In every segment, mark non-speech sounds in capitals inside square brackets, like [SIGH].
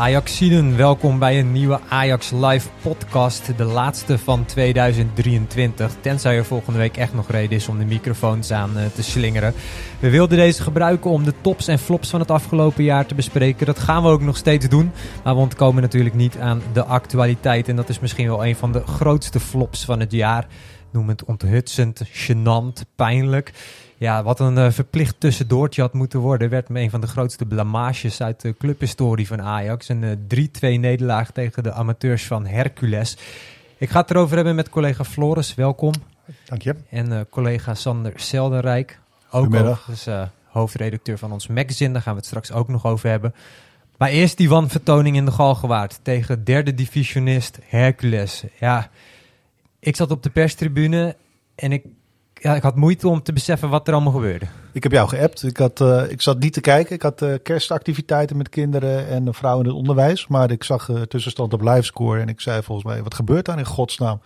Ajaxiden, welkom bij een nieuwe Ajax Live podcast, de laatste van 2023. Tenzij er volgende week echt nog reden is om de microfoons aan uh, te slingeren. We wilden deze gebruiken om de tops en flops van het afgelopen jaar te bespreken. Dat gaan we ook nog steeds doen, maar we ontkomen natuurlijk niet aan de actualiteit. En dat is misschien wel een van de grootste flops van het jaar. Noem het onthutsend, gênant, pijnlijk. Ja, wat een uh, verplicht tussendoortje had moeten worden, werd een van de grootste blamages uit de clubhistorie van Ajax. Een uh, 3-2 nederlaag tegen de amateurs van Hercules. Ik ga het erover hebben met collega Floris, welkom. Dank je. En uh, collega Sander Seldenrijk, ook overigens hoofdredacteur van ons magazine. Daar gaan we het straks ook nog over hebben. Maar eerst die wanvertoning in de Galgenwaard tegen derde divisionist Hercules. Ja, ik zat op de perstribune en ik ja, ik had moeite om te beseffen wat er allemaal gebeurde. Ik heb jou geappt. Ik, had, uh, ik zat niet te kijken. Ik had uh, kerstactiviteiten met kinderen en een vrouw in het onderwijs. Maar ik zag uh, tussenstand op livescore en ik zei volgens mij, wat gebeurt daar in godsnaam?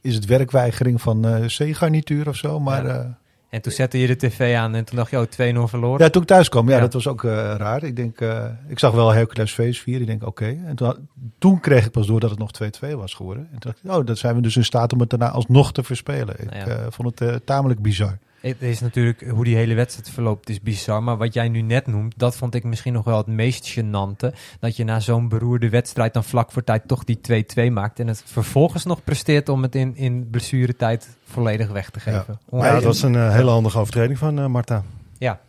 Is het werkweigering van C-garnituur of zo? Maar... Ja. En toen zette je de tv aan en toen dacht je, oh, 2-0 verloren. Ja, toen ik thuis kwam, ja, ja. dat was ook uh, raar. Ik denk, uh, ik zag wel Hercules Face 4. Ik denk, oké. Okay. En toen, toen, kreeg ik pas door dat het nog 2-2 was geworden. En toen dacht ik, oh, dan zijn we dus in staat om het daarna alsnog te verspelen. Ik nou ja. uh, vond het tamelijk bizar. Het is natuurlijk, hoe die hele wedstrijd verloopt, is bizar. Maar wat jij nu net noemt, dat vond ik misschien nog wel het meest gênante. Dat je na zo'n beroerde wedstrijd dan vlak voor tijd toch die 2-2 maakt. En het vervolgens nog presteert om het in, in blessuretijd volledig weg te geven. Ja, maar ja dat was een uh, hele handige overtreding van uh, Marta. Ja.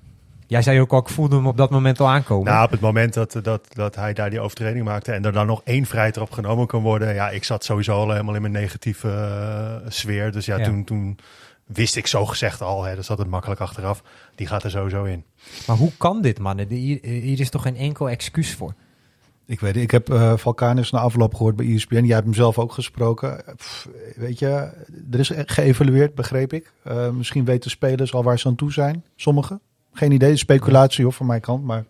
Jij zei ook al, ik voelde hem op dat moment al aankomen. Nou, op het moment dat, dat, dat hij daar die overtreding maakte en er dan nog één vrijter op genomen kan worden. Ja, ik zat sowieso al helemaal in mijn negatieve uh, sfeer. Dus ja, ja. toen... toen wist ik zo gezegd al, hè, dat zat het makkelijk achteraf. Die gaat er sowieso in. Maar hoe kan dit, man? Hier, is toch geen enkel excuus voor? Ik weet het, ik heb uh, Valkanus na afloop gehoord bij ESPN. Jij hebt hem zelf ook gesproken. Pff, weet je, er is geëvalueerd, begreep ik. Uh, misschien weten spelers al waar ze aan toe zijn. Sommigen. Geen idee, speculatie of van mijn kant. Maar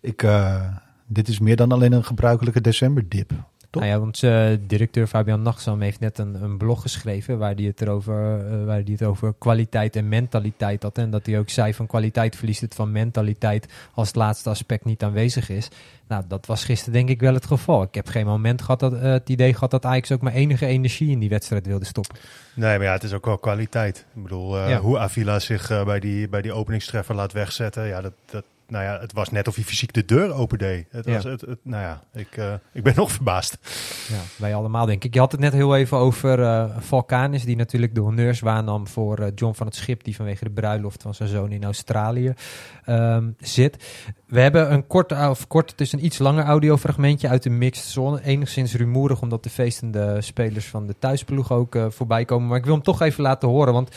ik, uh, dit is meer dan alleen een gebruikelijke decemberdip. Nou ja, want uh, directeur Fabian Nachtsam heeft net een, een blog geschreven waar hij het, erover, uh, waar die het over kwaliteit en mentaliteit had. En dat hij ook zei van kwaliteit verliest het van mentaliteit als het laatste aspect niet aanwezig is. Nou, dat was gisteren denk ik wel het geval. Ik heb geen moment gehad dat, uh, het idee gehad dat Ajax ook maar enige energie in die wedstrijd wilde stoppen. Nee, maar ja, het is ook wel kwaliteit. Ik bedoel, ja. hoe Avila zich bij, die, bij die openingstreffer laat wegzetten, ja, dat... dat nou ja, het was net of hij fysiek de deur opende. Het was, het, het, nou ja, ik, uh, ik ben [LAUGHS] nog verbaasd. Ja, wij allemaal denk ik. Je had het net heel even over uh, Valkanis, die natuurlijk de honneurs waarnam voor uh, John van het Schip, die vanwege de bruiloft van zijn zoon in Australië um, zit. We hebben een kort, of kort, het is een iets langer audiofragmentje uit de mixed zone. Enigszins rumoerig, omdat de feestende spelers van de thuisploeg ook uh, voorbij komen. Maar ik wil hem toch even laten horen, want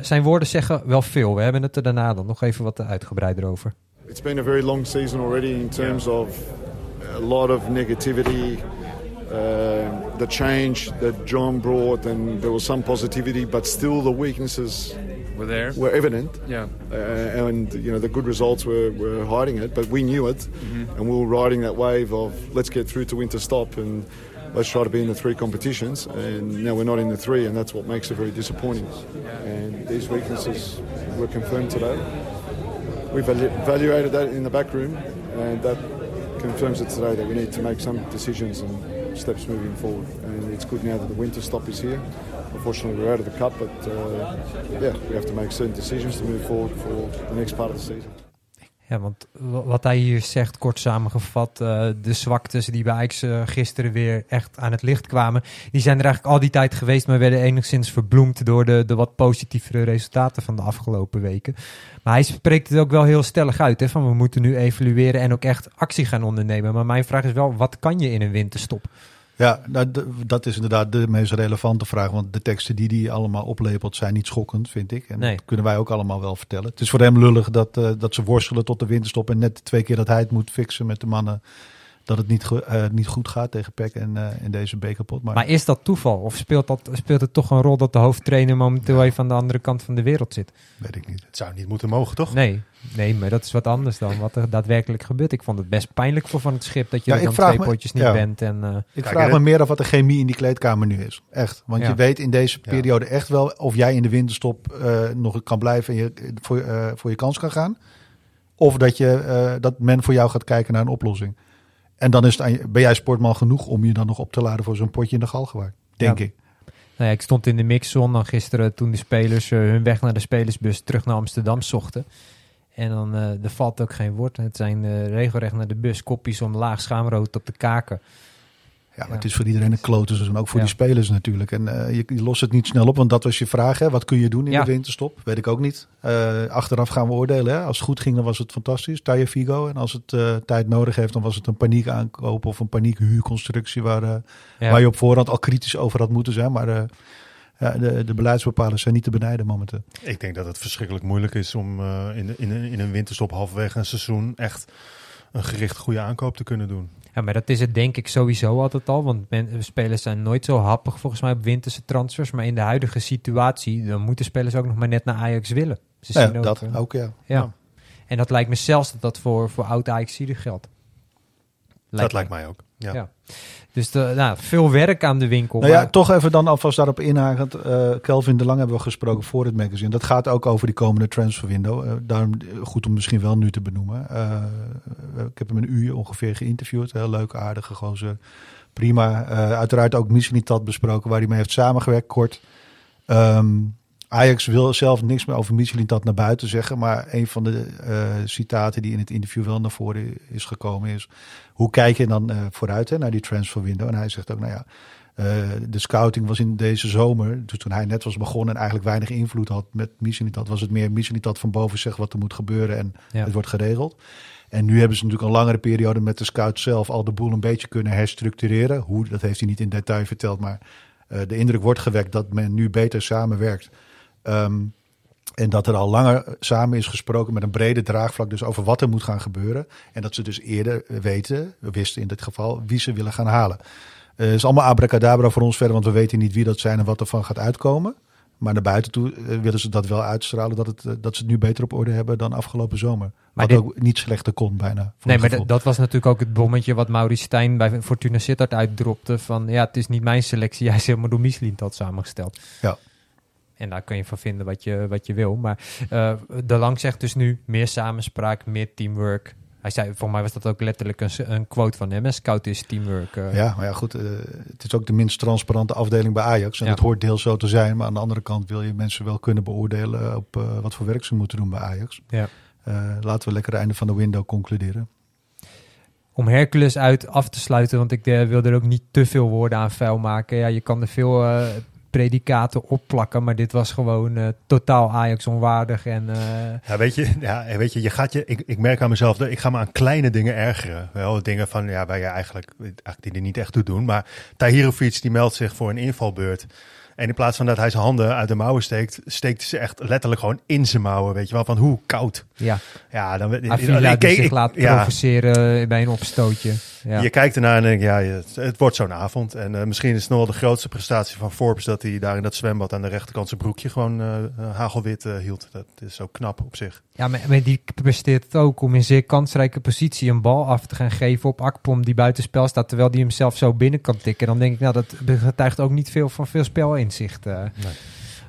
zijn woorden zeggen wel veel. We hebben het er daarna dan nog even wat uitgebreider over. It's been a very long season already in terms yeah. of a lot of negativity. Uh, the change that John brought, and there was some positivity, but still the weaknesses were there, were evident. Yeah, uh, and you know the good results were, were hiding it, but we knew it, mm-hmm. and we were riding that wave of let's get through to winter stop and let's try to be in the three competitions. And now we're not in the three, and that's what makes it very disappointing. And these weaknesses were confirmed today we've evaluated that in the back room, and that confirms it today that we need to make some decisions and steps moving forward. And it's good now that the winter stop is here. Unfortunately, we're out of the cup, but uh, yeah, we have to make certain decisions to move forward for the next part of the season. Ja, want wat hij hier zegt, kort samengevat, uh, de zwaktes die bij Ajax uh, gisteren weer echt aan het licht kwamen, die zijn er eigenlijk al die tijd geweest, maar werden enigszins verbloemd door de, de wat positievere resultaten van de afgelopen weken. Maar hij spreekt het ook wel heel stellig uit, hè, van we moeten nu evalueren en ook echt actie gaan ondernemen. Maar mijn vraag is wel, wat kan je in een winterstop? Ja, nou, d- dat is inderdaad de meest relevante vraag. Want de teksten die hij allemaal oplepelt zijn niet schokkend, vind ik. En Nee. dat kunnen wij ook allemaal wel vertellen. Het is voor hem lullig dat, eh, dat ze worstelen tot de winterstop. En net twee keer dat hij het moet fixen met de mannen. Dat het niet, eh, niet goed gaat tegen PEC en eh, in deze bekerpot. Maar, Maar is dat toeval? Of speelt, dat, speelt het toch een rol dat de hoofdtrainer momenteel even aan de andere kant van de wereld zit? weet ik niet. Het zou niet moeten mogen, toch? Nee, nee, maar dat is wat anders dan wat er daadwerkelijk gebeurt. Ik vond het best pijnlijk voor Van het Schip dat je Ja, er dan twee me- potjes niet ja. bent. En, eh, Ik Kijk, vraag me meer af wat de chemie in die kleedkamer nu is. Echt. Want Ja. je weet in deze Ja. periode echt wel of jij in de winterstop eh, nog kan blijven en je voor, eh, voor je kans kan gaan. Of dat, je, eh, dat men voor jou gaat kijken naar een oplossing. En dan is het ben jij sportman genoeg om je dan nog op te laden voor zo'n potje in de Galgenwaard. Denk Ja. ik. nou ja, ik stond in de mixzone dan gisteren toen de spelers eh, hun weg naar de spelersbus terug naar Amsterdam zochten. En dan eh, er valt ook geen woord. Het zijn eh, regelrecht naar de bus, kopjes omlaag, schaamrood op de kaken. Ja, maar Ja. het is voor iedereen een klote seizoen. Ook voor Ja. die spelers natuurlijk. En eh, je, je lost het niet snel op, want dat was je vraag. Hè? Wat kun je doen in Ja. de winterstop? Weet ik ook niet. Eh, achteraf gaan we oordelen. Hè? Als het goed ging, dan was het fantastisch. Taya Figo. En als het eh, tijd nodig heeft, dan was het een paniek aankoop of een paniek huurconstructie waar, Ja. waar je op voorhand al kritisch over had moeten zijn. Maar eh, ja, de, de beleidsbepalers zijn niet te benijden momenteel. Ik denk dat het verschrikkelijk moeilijk is om eh, in, in, een- in een winterstop halverwege een seizoen echt een gericht goede aankoop te kunnen doen. Ja, maar dat is het denk ik sowieso altijd al. Want men- spelers zijn nooit zo happig volgens mij op winterse transfers. Maar in de huidige situatie, dan moeten spelers ook nog maar net naar Ajax willen. Ze Ja, zien ook, dat eh, ook, ja. Ja. En dat lijkt me zelfs dat dat voor, voor oud ajax geldt. dat lijkt mij ook. Ja. Ja. Dus de, nou, veel werk aan de winkel. Nou ja, maar- toch even dan alvast daarop inhakend. Eh Kelvin de Lang hebben we gesproken voor het magazine. Dat gaat ook over die komende transferwindow. Eh daarom goed om misschien wel nu te benoemen. Eh, ik heb hem een uur ongeveer geïnterviewd. Heel leuk, aardige gozer. Prima. Eh, uiteraard ook Mislitat besproken waar hij mee heeft samengewerkt kort. Ehm, Ajax wil zelf niks meer over Mislitat naar buiten zeggen. Maar een van de eh, citaten die in het interview wel naar voren is gekomen is... Hoe kijk je dan eh, vooruit hè, naar die transfer window? En hij zegt ook, nou ja, eh, de scouting was in deze zomer, dus toen hij net was begonnen en eigenlijk weinig invloed had met Mislitat, was het meer Mislitat van boven zegt wat er moet gebeuren en Ja. het wordt geregeld. En nu hebben ze natuurlijk een langere periode met de scout zelf al de boel een beetje kunnen herstructureren. Hoe, dat heeft hij niet in detail verteld, maar de indruk wordt gewekt dat men nu beter samenwerkt. Ehm, en dat er al langer samen is gesproken met een brede draagvlak dus over wat er moet gaan gebeuren. En dat ze dus eerder weten, wisten in dit geval, wie ze willen gaan halen. Het is allemaal abracadabra voor ons verder, want we weten niet wie dat zijn en wat ervan gaat uitkomen. Maar naar buiten toe eh, willen ze dat wel uitstralen, dat, het, eh, dat ze het nu beter op orde hebben dan afgelopen zomer. Maar wat dit- ook niet slechter kon bijna. Nee, maar dat- dat was natuurlijk ook het bommetje wat Maurice Stijn bij Fortuna Sittard uitdropte. Van ja, het is niet mijn selectie, [LAUGHS] hij is helemaal door Mislintat samengesteld. Ja. En daar kun je van vinden wat je, wat je wil. Maar eh, De Lang zegt dus nu meer samenspraak, meer teamwork. Hij zei, voor mij was dat ook letterlijk een, een quote van hem. Scout is teamwork. eh. Ja, maar ja, goed. eh, het is ook de minst transparante afdeling bij Ajax. En Ja. dat hoort deels zo te zijn. Maar aan de andere kant wil je mensen wel kunnen beoordelen op wat voor werk ze moeten doen bij Ajax. Ja. Laten we lekker het einde van de window concluderen. Om Hercules uit af te sluiten, want ik wil er ook niet te veel woorden aan vuil maken. Ja, je kan er veel predicaten opplakken, maar dit was gewoon eh, totaal Ajax onwaardig. En eh, Ja, weet je, ja, weet je, je gaat je, ik, ik merk aan mezelf, dat ik ga me aan kleine dingen ergeren. Wel dingen van, ja, waar je eigenlijk, eigenlijk die er niet echt toe doen. Maar Tahirovic die meldt zich voor een invalbeurt. En in plaats van dat hij zijn handen uit de mouwen steekt, steekt ze echt letterlijk gewoon in zijn mouwen. Weet je wel, van hoe koud. Ja, Ja, dan Avila ik zich laat ja, provoceren bij een opstootje. Ja. Je kijkt ernaar en denkt, ja, het, het wordt zo'n avond. En eh, misschien is het nog wel de grootste prestatie van Forbes dat hij daar in dat zwembad aan de rechterkant zijn broekje gewoon eh, eh, hagelwit eh, hield. Dat is ook knap op zich. Ja, maar, maar die presteert het ook om in zeer kansrijke positie een bal af te gaan geven op Akpom die buitenspel staat, terwijl die hem zelf zo binnen kan tikken. Dan denk ik, nou, dat getuigt ook niet veel van veel spelinzicht. eh.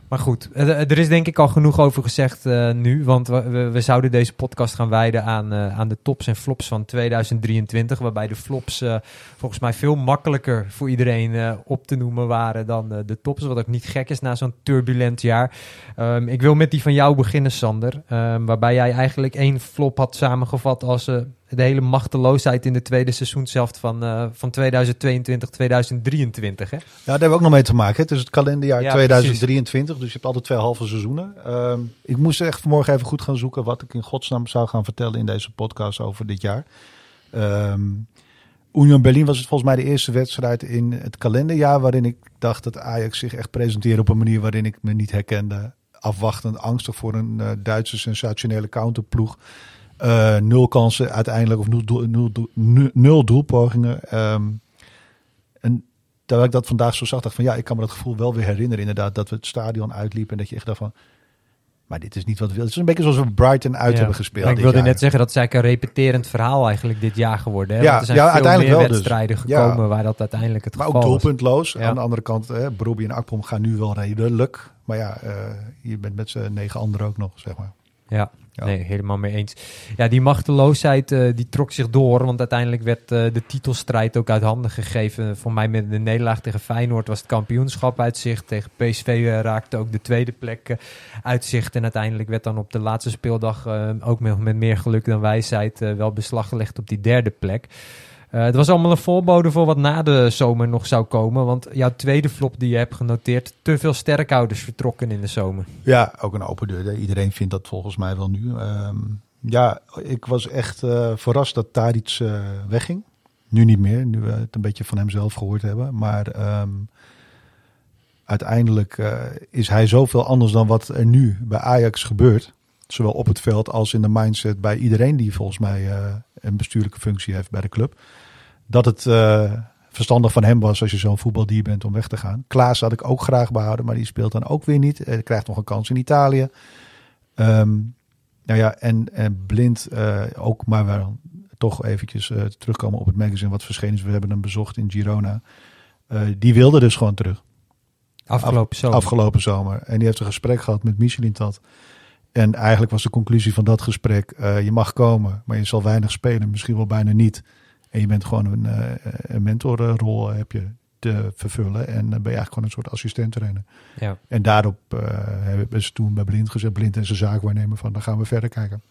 Maar goed, eh, er is denk ik al genoeg over gezegd eh, nu, want we, zouden deze podcast gaan wijden aan, eh, aan de tops en flops van 2023, waarbij de flops eh, volgens mij veel makkelijker voor iedereen eh, op te noemen waren dan eh, de tops, wat ook niet gek is na zo'n turbulent jaar. Ehm, ik wil met die van jou beginnen, Sander. Ehm, waarbij jij eigenlijk één flop had samengevat als eh, de hele machteloosheid in de tweede seizoenshelft van, eh van 2022, 2023. Hè? Ja, daar hebben we ook nog mee te maken. hè. Het is het kalenderjaar Ja, 2023, dus je hebt altijd twee halve seizoenen. Ehm, ik moest echt vanmorgen even goed gaan zoeken wat ik in godsnaam zou gaan vertellen in deze podcast over dit jaar. Ehm Union Berlin was het volgens mij de eerste wedstrijd in het kalenderjaar waarin ik dacht dat Ajax zich echt presenteerde op een manier waarin ik me niet herkende. Afwachtend, angstig voor een eh, Duitse sensationele counterploeg. Eh, nul kansen uiteindelijk, of nul, doel- nul, nul, nul doelpogingen. Ehm, en terwijl ik dat vandaag zo zag, dacht van ja, ik kan me dat gevoel wel weer herinneren inderdaad. Dat we het stadion uitliepen en dat je echt dacht van... Maar dit is niet wat we willen. Het is een beetje zoals we Brighton uit Ja. hebben gespeeld. Maar ik wilde net zeggen, dat is eigenlijk een repeterend verhaal eigenlijk dit jaar geworden. Hè? Ja, er zijn ja, veel uiteindelijk meer wel dus. wedstrijden Ja. gekomen waar dat uiteindelijk het Maar ook geval was. doelpuntloos. Aan de andere kant, hè, en Akpom gaan nu wel redelijk. Maar ja, eh, je bent met z'n negen anderen ook nog, zeg maar. Ja, Ja. nee, helemaal mee eens. Ja, die machteloosheid eh, die trok zich door, want uiteindelijk werd eh, de titelstrijd ook uit handen gegeven. Voor mij met de nederlaag tegen Feyenoord was het kampioenschap uit zicht. Tegen PSV eh, raakte ook de tweede plek eh, uit zicht. En uiteindelijk werd dan op de laatste speeldag, ook met, met meer geluk dan wijsheid, wel beslag gelegd op die derde plek. Eh, het was allemaal een voorbode voor wat na de zomer nog zou komen. Want jouw tweede flop die je hebt genoteerd, te veel sterkhouders vertrokken in de zomer. Ja, ook een open deur. Iedereen vindt dat volgens mij wel nu. Ehm, ja, ik was echt eh, verrast dat Tadic eh, wegging. Nu niet meer, nu we het een beetje van hem zelf gehoord hebben. Maar ehm, uiteindelijk is hij zoveel anders dan wat er nu bij Ajax gebeurt. Zowel op het veld als in de mindset bij iedereen die volgens mij een bestuurlijke functie heeft bij de club. Dat het eh, verstandig van hem was als je zo'n voetbaldier bent om weg te gaan. Klaas had ik ook graag behouden, maar die speelt dan ook weer niet. Hij krijgt nog een kans in Italië. Ehm, nou ja, en, en blind eh, ook, maar wel toch eventjes eh, terugkomen op het magazine wat verschenen is. We hebben hem bezocht in Girona. Die wilde dus gewoon terug. Afgelopen zomer. Afgelopen zomer. En die heeft een gesprek gehad met Michelin-Tad. En eigenlijk was de conclusie van dat gesprek: eh, je mag komen, maar je zal weinig spelen, misschien wel bijna niet. En je bent gewoon een, eh, een mentorrol heb je te vervullen. En dan ben je eigenlijk gewoon een soort assistent-trainer. ja. En daarop eh, hebben ze toen bij Blind gezet, Blind en zijn zaakwaarnemer, van dan gaan we verder kijken.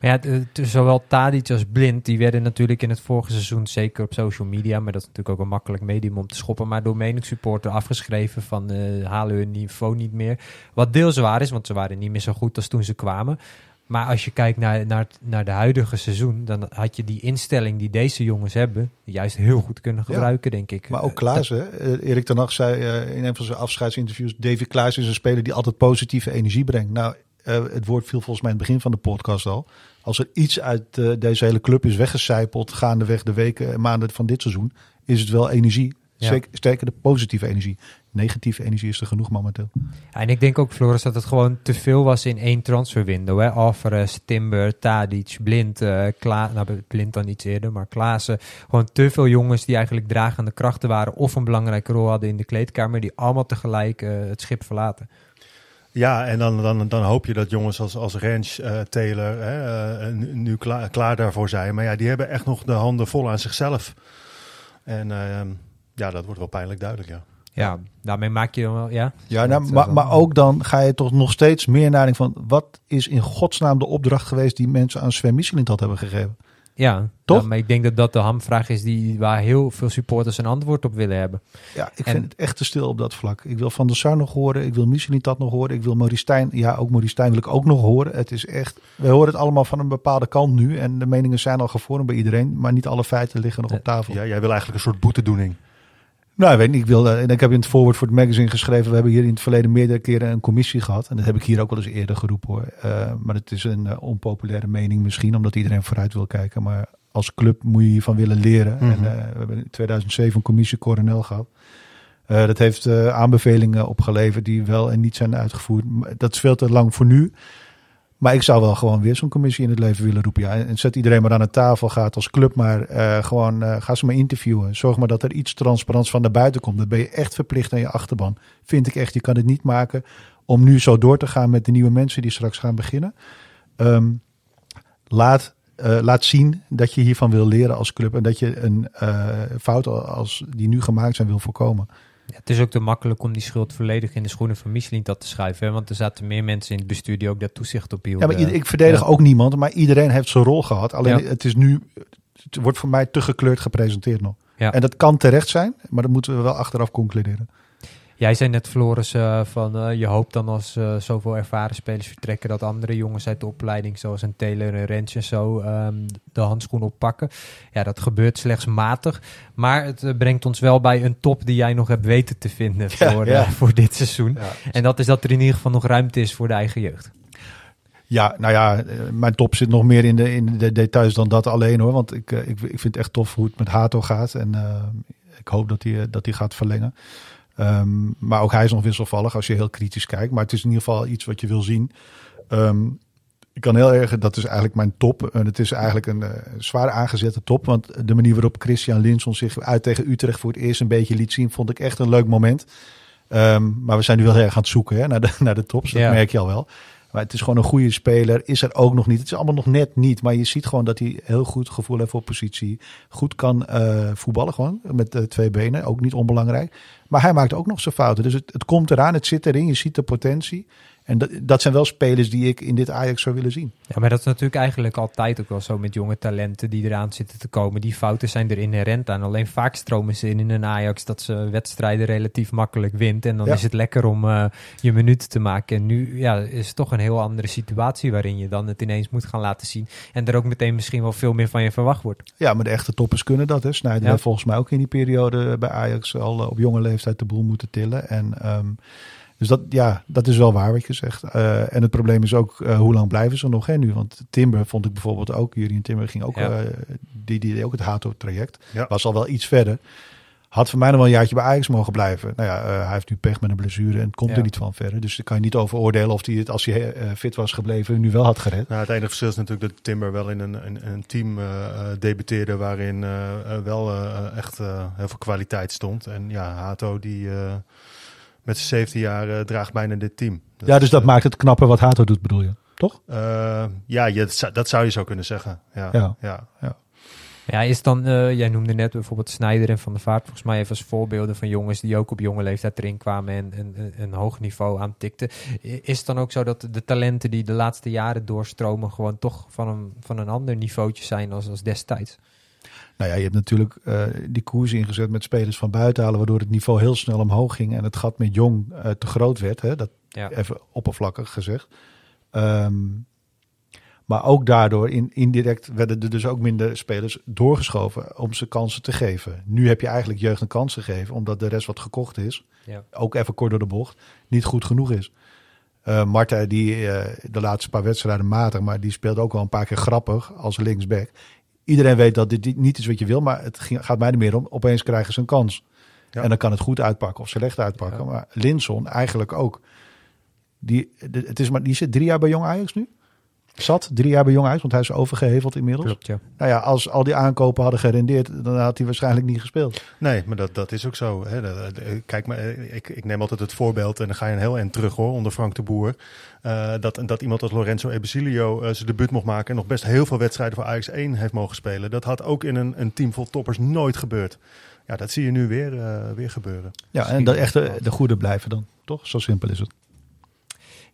Maar ja, de- de- zowel Tadic als Blind, die werden natuurlijk in het vorige seizoen, zeker op social media, maar dat is natuurlijk ook een makkelijk medium om te schoppen, maar door meningssupporter afgeschreven van eh, halen hun niveau niet meer. Wat deels waar is, want ze waren niet meer zo goed als toen ze kwamen. Maar als je kijkt naar, naar, naar de huidige seizoen, dan had je die instelling die deze jongens hebben, juist heel goed kunnen Ja. gebruiken, denk ik. Maar ook Eh, Klaas, hè? Eh, Erik ten Hag zei in een van zijn afscheidsinterviews... David Klaas is een speler die altijd positieve energie brengt. Nou, eh, het woord viel volgens mij in het begin van de podcast al. Als er iets uit eh, deze hele club is weggecijpeld... gaandeweg de weken en maanden van dit seizoen... is het wel energie. Ja. Sterker de positieve energie. Negatieve energie is er genoeg momenteel. Ja, en ik denk ook, Floris, dat het gewoon te veel was in één transferwindow. Hè? Alvarez, Timber, Tadic, Blind, Kla nou, Blind dan iets eerder, maar Klaassen. Gewoon te veel jongens die eigenlijk dragende krachten waren of een belangrijke rol hadden in de kleedkamer, die allemaal tegelijk het schip verlaten. Ja, en dan, dan, dan hoop je dat jongens als, als Rens, eh, Taylor hè, eh, nu, klaar, klaar daarvoor zijn. Maar ja, die hebben echt nog de handen vol aan zichzelf. En eh, ja, dat wordt wel pijnlijk duidelijk, ja. Ja, daarmee maak je dan wel, ja. Ja, nou, Dat, eh, maar, dan- maar ook dan ga je toch nog steeds meer nadenken van... wat is in godsnaam de opdracht geweest... die mensen aan Sven Michelin hebben gegeven? Ja, Toch? Ja, maar ik denk dat dat de hamvraag is die, waar heel veel supporters een antwoord op willen hebben. Ja, ik En- vind het echt te stil op dat vlak. Ik wil Van der Sar nog horen. Ik wil Michelin dat nog horen. Ik wil Maurice Stijn. Ja, ook Maurice Stijn wil ik ook nog horen. Het is echt... We horen het allemaal van een bepaalde kant nu. En de meningen zijn al gevormd bij iedereen. Maar niet alle feiten liggen nog op tafel. ja. Jij wil eigenlijk een soort boetedoening. Nou, ik weet niet. Ik, wil, en ik heb in het voorwoord voor het magazine geschreven. We hebben hier in het verleden meerdere keren een commissie gehad. En dat heb ik hier ook wel eens eerder geroepen hoor. Eh, maar het is een eh, onpopulaire mening misschien. Omdat iedereen vooruit wil kijken. Maar als club moet je hiervan willen leren. Mhm. En eh, we hebben in 2007 een commissie Coronel gehad. Eh, dat heeft aanbevelingen opgeleverd die wel en niet zijn uitgevoerd. Maar Dat is veel te lang voor nu. Maar ik zou wel gewoon weer zo'n commissie in het leven willen roepen. Ja. En zet iedereen maar aan de tafel, gaat als club maar eh, gewoon, eh, ga ze maar interviewen. Zorg maar dat er iets transparants van naar buiten komt. Dan ben je echt verplicht aan je achterban. Vind ik echt, je kan het niet maken om nu zo door te gaan met de nieuwe mensen die straks gaan beginnen. Ehm, laat, eh, laat zien dat je hiervan wil leren als club. En dat je een fout als die nu gemaakt zijn wil voorkomen. Ja, het is ook te makkelijk om die schuld volledig in de schoenen van Michelin dat te schuiven. Hè? Want er zaten meer mensen in het bestuur die ook daar toezicht op hielden. Ja, maar ik verdedig ja. ook niemand, maar iedereen heeft zijn rol gehad. Alleen Ja. het is nu, het wordt voor mij te gekleurd gepresenteerd nog. Ja. En dat kan terecht zijn, maar dat moeten we wel achteraf concluderen. Jij zei net, Floris, uh, van uh, je hoopt dan als uh, zoveel ervaren spelers vertrekken... dat andere jongens uit de opleiding, zoals een Taylor en Rens en zo, um, de handschoen oppakken. Ja, dat gebeurt slechts matig. Maar het brengt ons wel bij een top die jij nog hebt weten te vinden [LAUGHS] voor, ja, ja. voor dit seizoen. Ja. En dat is dat er in ieder geval nog ruimte is voor de eigen jeugd. Ja, nou ja, mijn top zit nog meer in de, in de details dan dat alleen hoor. Want ik, ik, ik vind het echt tof hoe het met Hato gaat. En ik hoop dat hij, dat hij gaat verlengen. Um, maar ook hij is nog wisselvallig als je heel kritisch kijkt. Maar het is in ieder geval iets wat je wil zien. Um, ik kan heel erg, dat is eigenlijk mijn top. En het is eigenlijk een uh, zwaar aangezette top. Want de manier waarop Christian Linson zich uit tegen Utrecht voor het eerst een beetje liet zien, vond ik echt een leuk moment. Um, maar we zijn nu wel heel erg aan het zoeken hè, naar, de, [LAUGHS] naar de tops. Dat ja. merk je al wel. Maar het is gewoon een goede speler. Is er ook nog niet. Het is allemaal nog net niet. Maar je ziet gewoon dat hij heel goed gevoel heeft voor positie. Goed kan uh, voetballen gewoon. Met uh, twee benen. Ook niet onbelangrijk. Maar hij maakt ook nog zijn fouten. Dus het, het komt eraan. Het zit erin. Je ziet de potentie. En dat, dat zijn wel spelers die ik in dit Ajax zou willen zien. Ja, maar dat is natuurlijk eigenlijk altijd ook wel zo met jonge talenten die eraan zitten te komen. Die fouten zijn er inherent aan. Alleen vaak stromen ze in in een Ajax dat ze wedstrijden relatief makkelijk wint. En dan ja. is het lekker om uh, je minuten te maken. En nu ja, is het toch een heel andere situatie waarin je dan het ineens moet gaan laten zien. En er ook meteen misschien wel veel meer van je verwacht wordt. Ja, maar de echte toppers kunnen dat. Hè. Snijder ja. heeft volgens mij ook in die periode bij Ajax al op jonge leeftijd de boel moeten tillen. En... Um, dus dat, ja, dat is wel waar wat je zegt. Uh, en het probleem is ook, uh, hoe lang blijven ze nog hè, nu? Want Timber vond ik bijvoorbeeld ook, Jurien Timber ging ook, ja. uh, die, die deed ook het Hato-traject. Ja. Was al wel iets verder. Had voor mij nog wel een jaartje bij Ajax mogen blijven. Nou ja, hij heeft nu pech met een blessure en het komt ja. er niet van verder. Dus daar kan je niet over oordelen of hij het, als hij fit was gebleven, nu wel had gered. Nou, het enige verschil is natuurlijk dat Timber wel in een, een, een team debuteerde waarin wel echt heel veel kwaliteit stond. En ja, Hato die met zijn 17 jaar uh, draagt bijna dit team. Dat ja, dus dat uh, maakt het knapper wat Hato doet, bedoel je? Toch? Uh, ja, je, dat, zou, je zo kunnen zeggen. Ja, ja. ja. ja. ja is dan, jij noemde net bijvoorbeeld Snijder en Van der Vaart, volgens mij even als voorbeelden van jongens die ook op jonge leeftijd erin kwamen en een, een hoog niveau aantikten. Is het dan ook zo dat de talenten die de laatste jaren doorstromen gewoon toch van een, van een ander niveautje zijn als, als destijds? Nou ja, je hebt natuurlijk uh, die koers ingezet met spelers van buiten halen, waardoor het niveau heel snel omhoog ging en het gat met Jong uh, te groot werd. Hè? Dat ja. even oppervlakkig gezegd. Um, maar ook daardoor in, indirect werden er dus ook minder spelers doorgeschoven om ze kansen te geven. Nu heb je eigenlijk jeugd een kans gegeven, omdat de rest wat gekocht is. Ja. Ook even kort door de bocht, niet goed genoeg is. Uh, Marta, die uh, de laatste paar wedstrijden matig, maar die speelt ook wel een paar keer grappig als linksback iedereen weet dat dit niet is wat je wil, maar het gaat mij er meer om. Opeens krijgen ze een kans. Ja. En dan kan het goed uitpakken of slecht uitpakken. Ja. Maar Linson eigenlijk ook. Die, het is maar, die zit drie jaar bij Jong Ajax nu. Zat drie jaar bij Jong Ajax, want hij is overgeheveld inmiddels. Klopt, ja. Nou ja, als al die aankopen hadden gerendeerd, dan had hij waarschijnlijk niet gespeeld. Nee, maar dat, dat is ook zo. Hè. Kijk, maar ik, ik neem altijd het voorbeeld en dan ga je een heel eind terug hoor, onder Frank de Boer. Uh, dat, dat iemand als Lorenzo Ebesilio uh, zijn debuut mocht maken en nog best heel veel wedstrijden voor Ajax 1 heeft mogen spelen. Dat had ook in een, een team vol toppers nooit gebeurd. Ja, dat zie je nu weer, uh, weer gebeuren. Ja, en dat echt de, de goede blijven dan, toch? Zo simpel is het.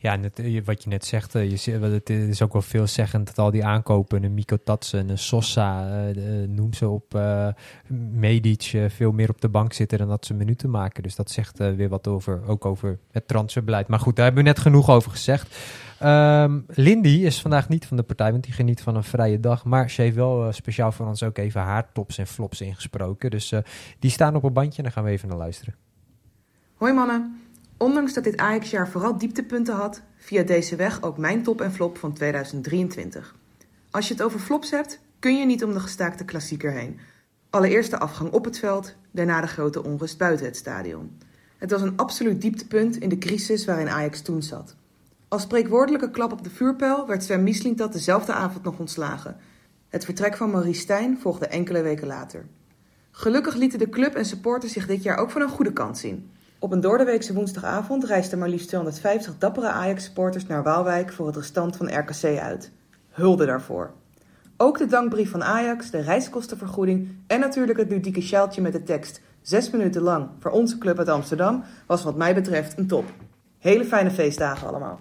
Ja, net, wat je net zegt, je, het is ook wel veelzeggend dat al die aankopen, een Miko een Sosa, uh, noem ze op, uh, Medic, veel meer op de bank zitten dan dat ze minuten maken. Dus dat zegt weer wat over, ook over het transferbeleid. Maar goed, daar hebben we net genoeg over gezegd. Um, Lindy is vandaag niet van de partij, want die geniet van een vrije dag. Maar ze heeft wel speciaal voor ons ook even haar tops en flops ingesproken. Dus die staan op een bandje en daar gaan we even naar luisteren. Hoi mannen. Ondanks dat dit Ajax-jaar vooral dieptepunten had, via deze weg ook mijn top en flop van 2023. Als je het over flops hebt, kun je niet om de gestaakte klassieker heen. Allereerst de afgang op het veld, daarna de grote onrust buiten het stadion. Het was een absoluut dieptepunt in de crisis waarin Ajax toen zat. Als spreekwoordelijke klap op de vuurpijl werd Sven Mislintat dezelfde avond nog ontslagen. Het vertrek van Maurice Stijn volgde enkele weken later. Gelukkig lieten de club en supporters zich dit jaar ook van een goede kant zien. Op een doordeweekse woensdagavond reisden maar liefst 250 dappere Ajax-supporters naar Waalwijk voor het restant van RKC uit. Hulde daarvoor. Ook de dankbrief van Ajax, de reiskostenvergoeding en natuurlijk het ludieke sjaaltje met de tekst 6 minuten lang voor onze club uit Amsterdam was wat mij betreft een top. Hele fijne feestdagen allemaal.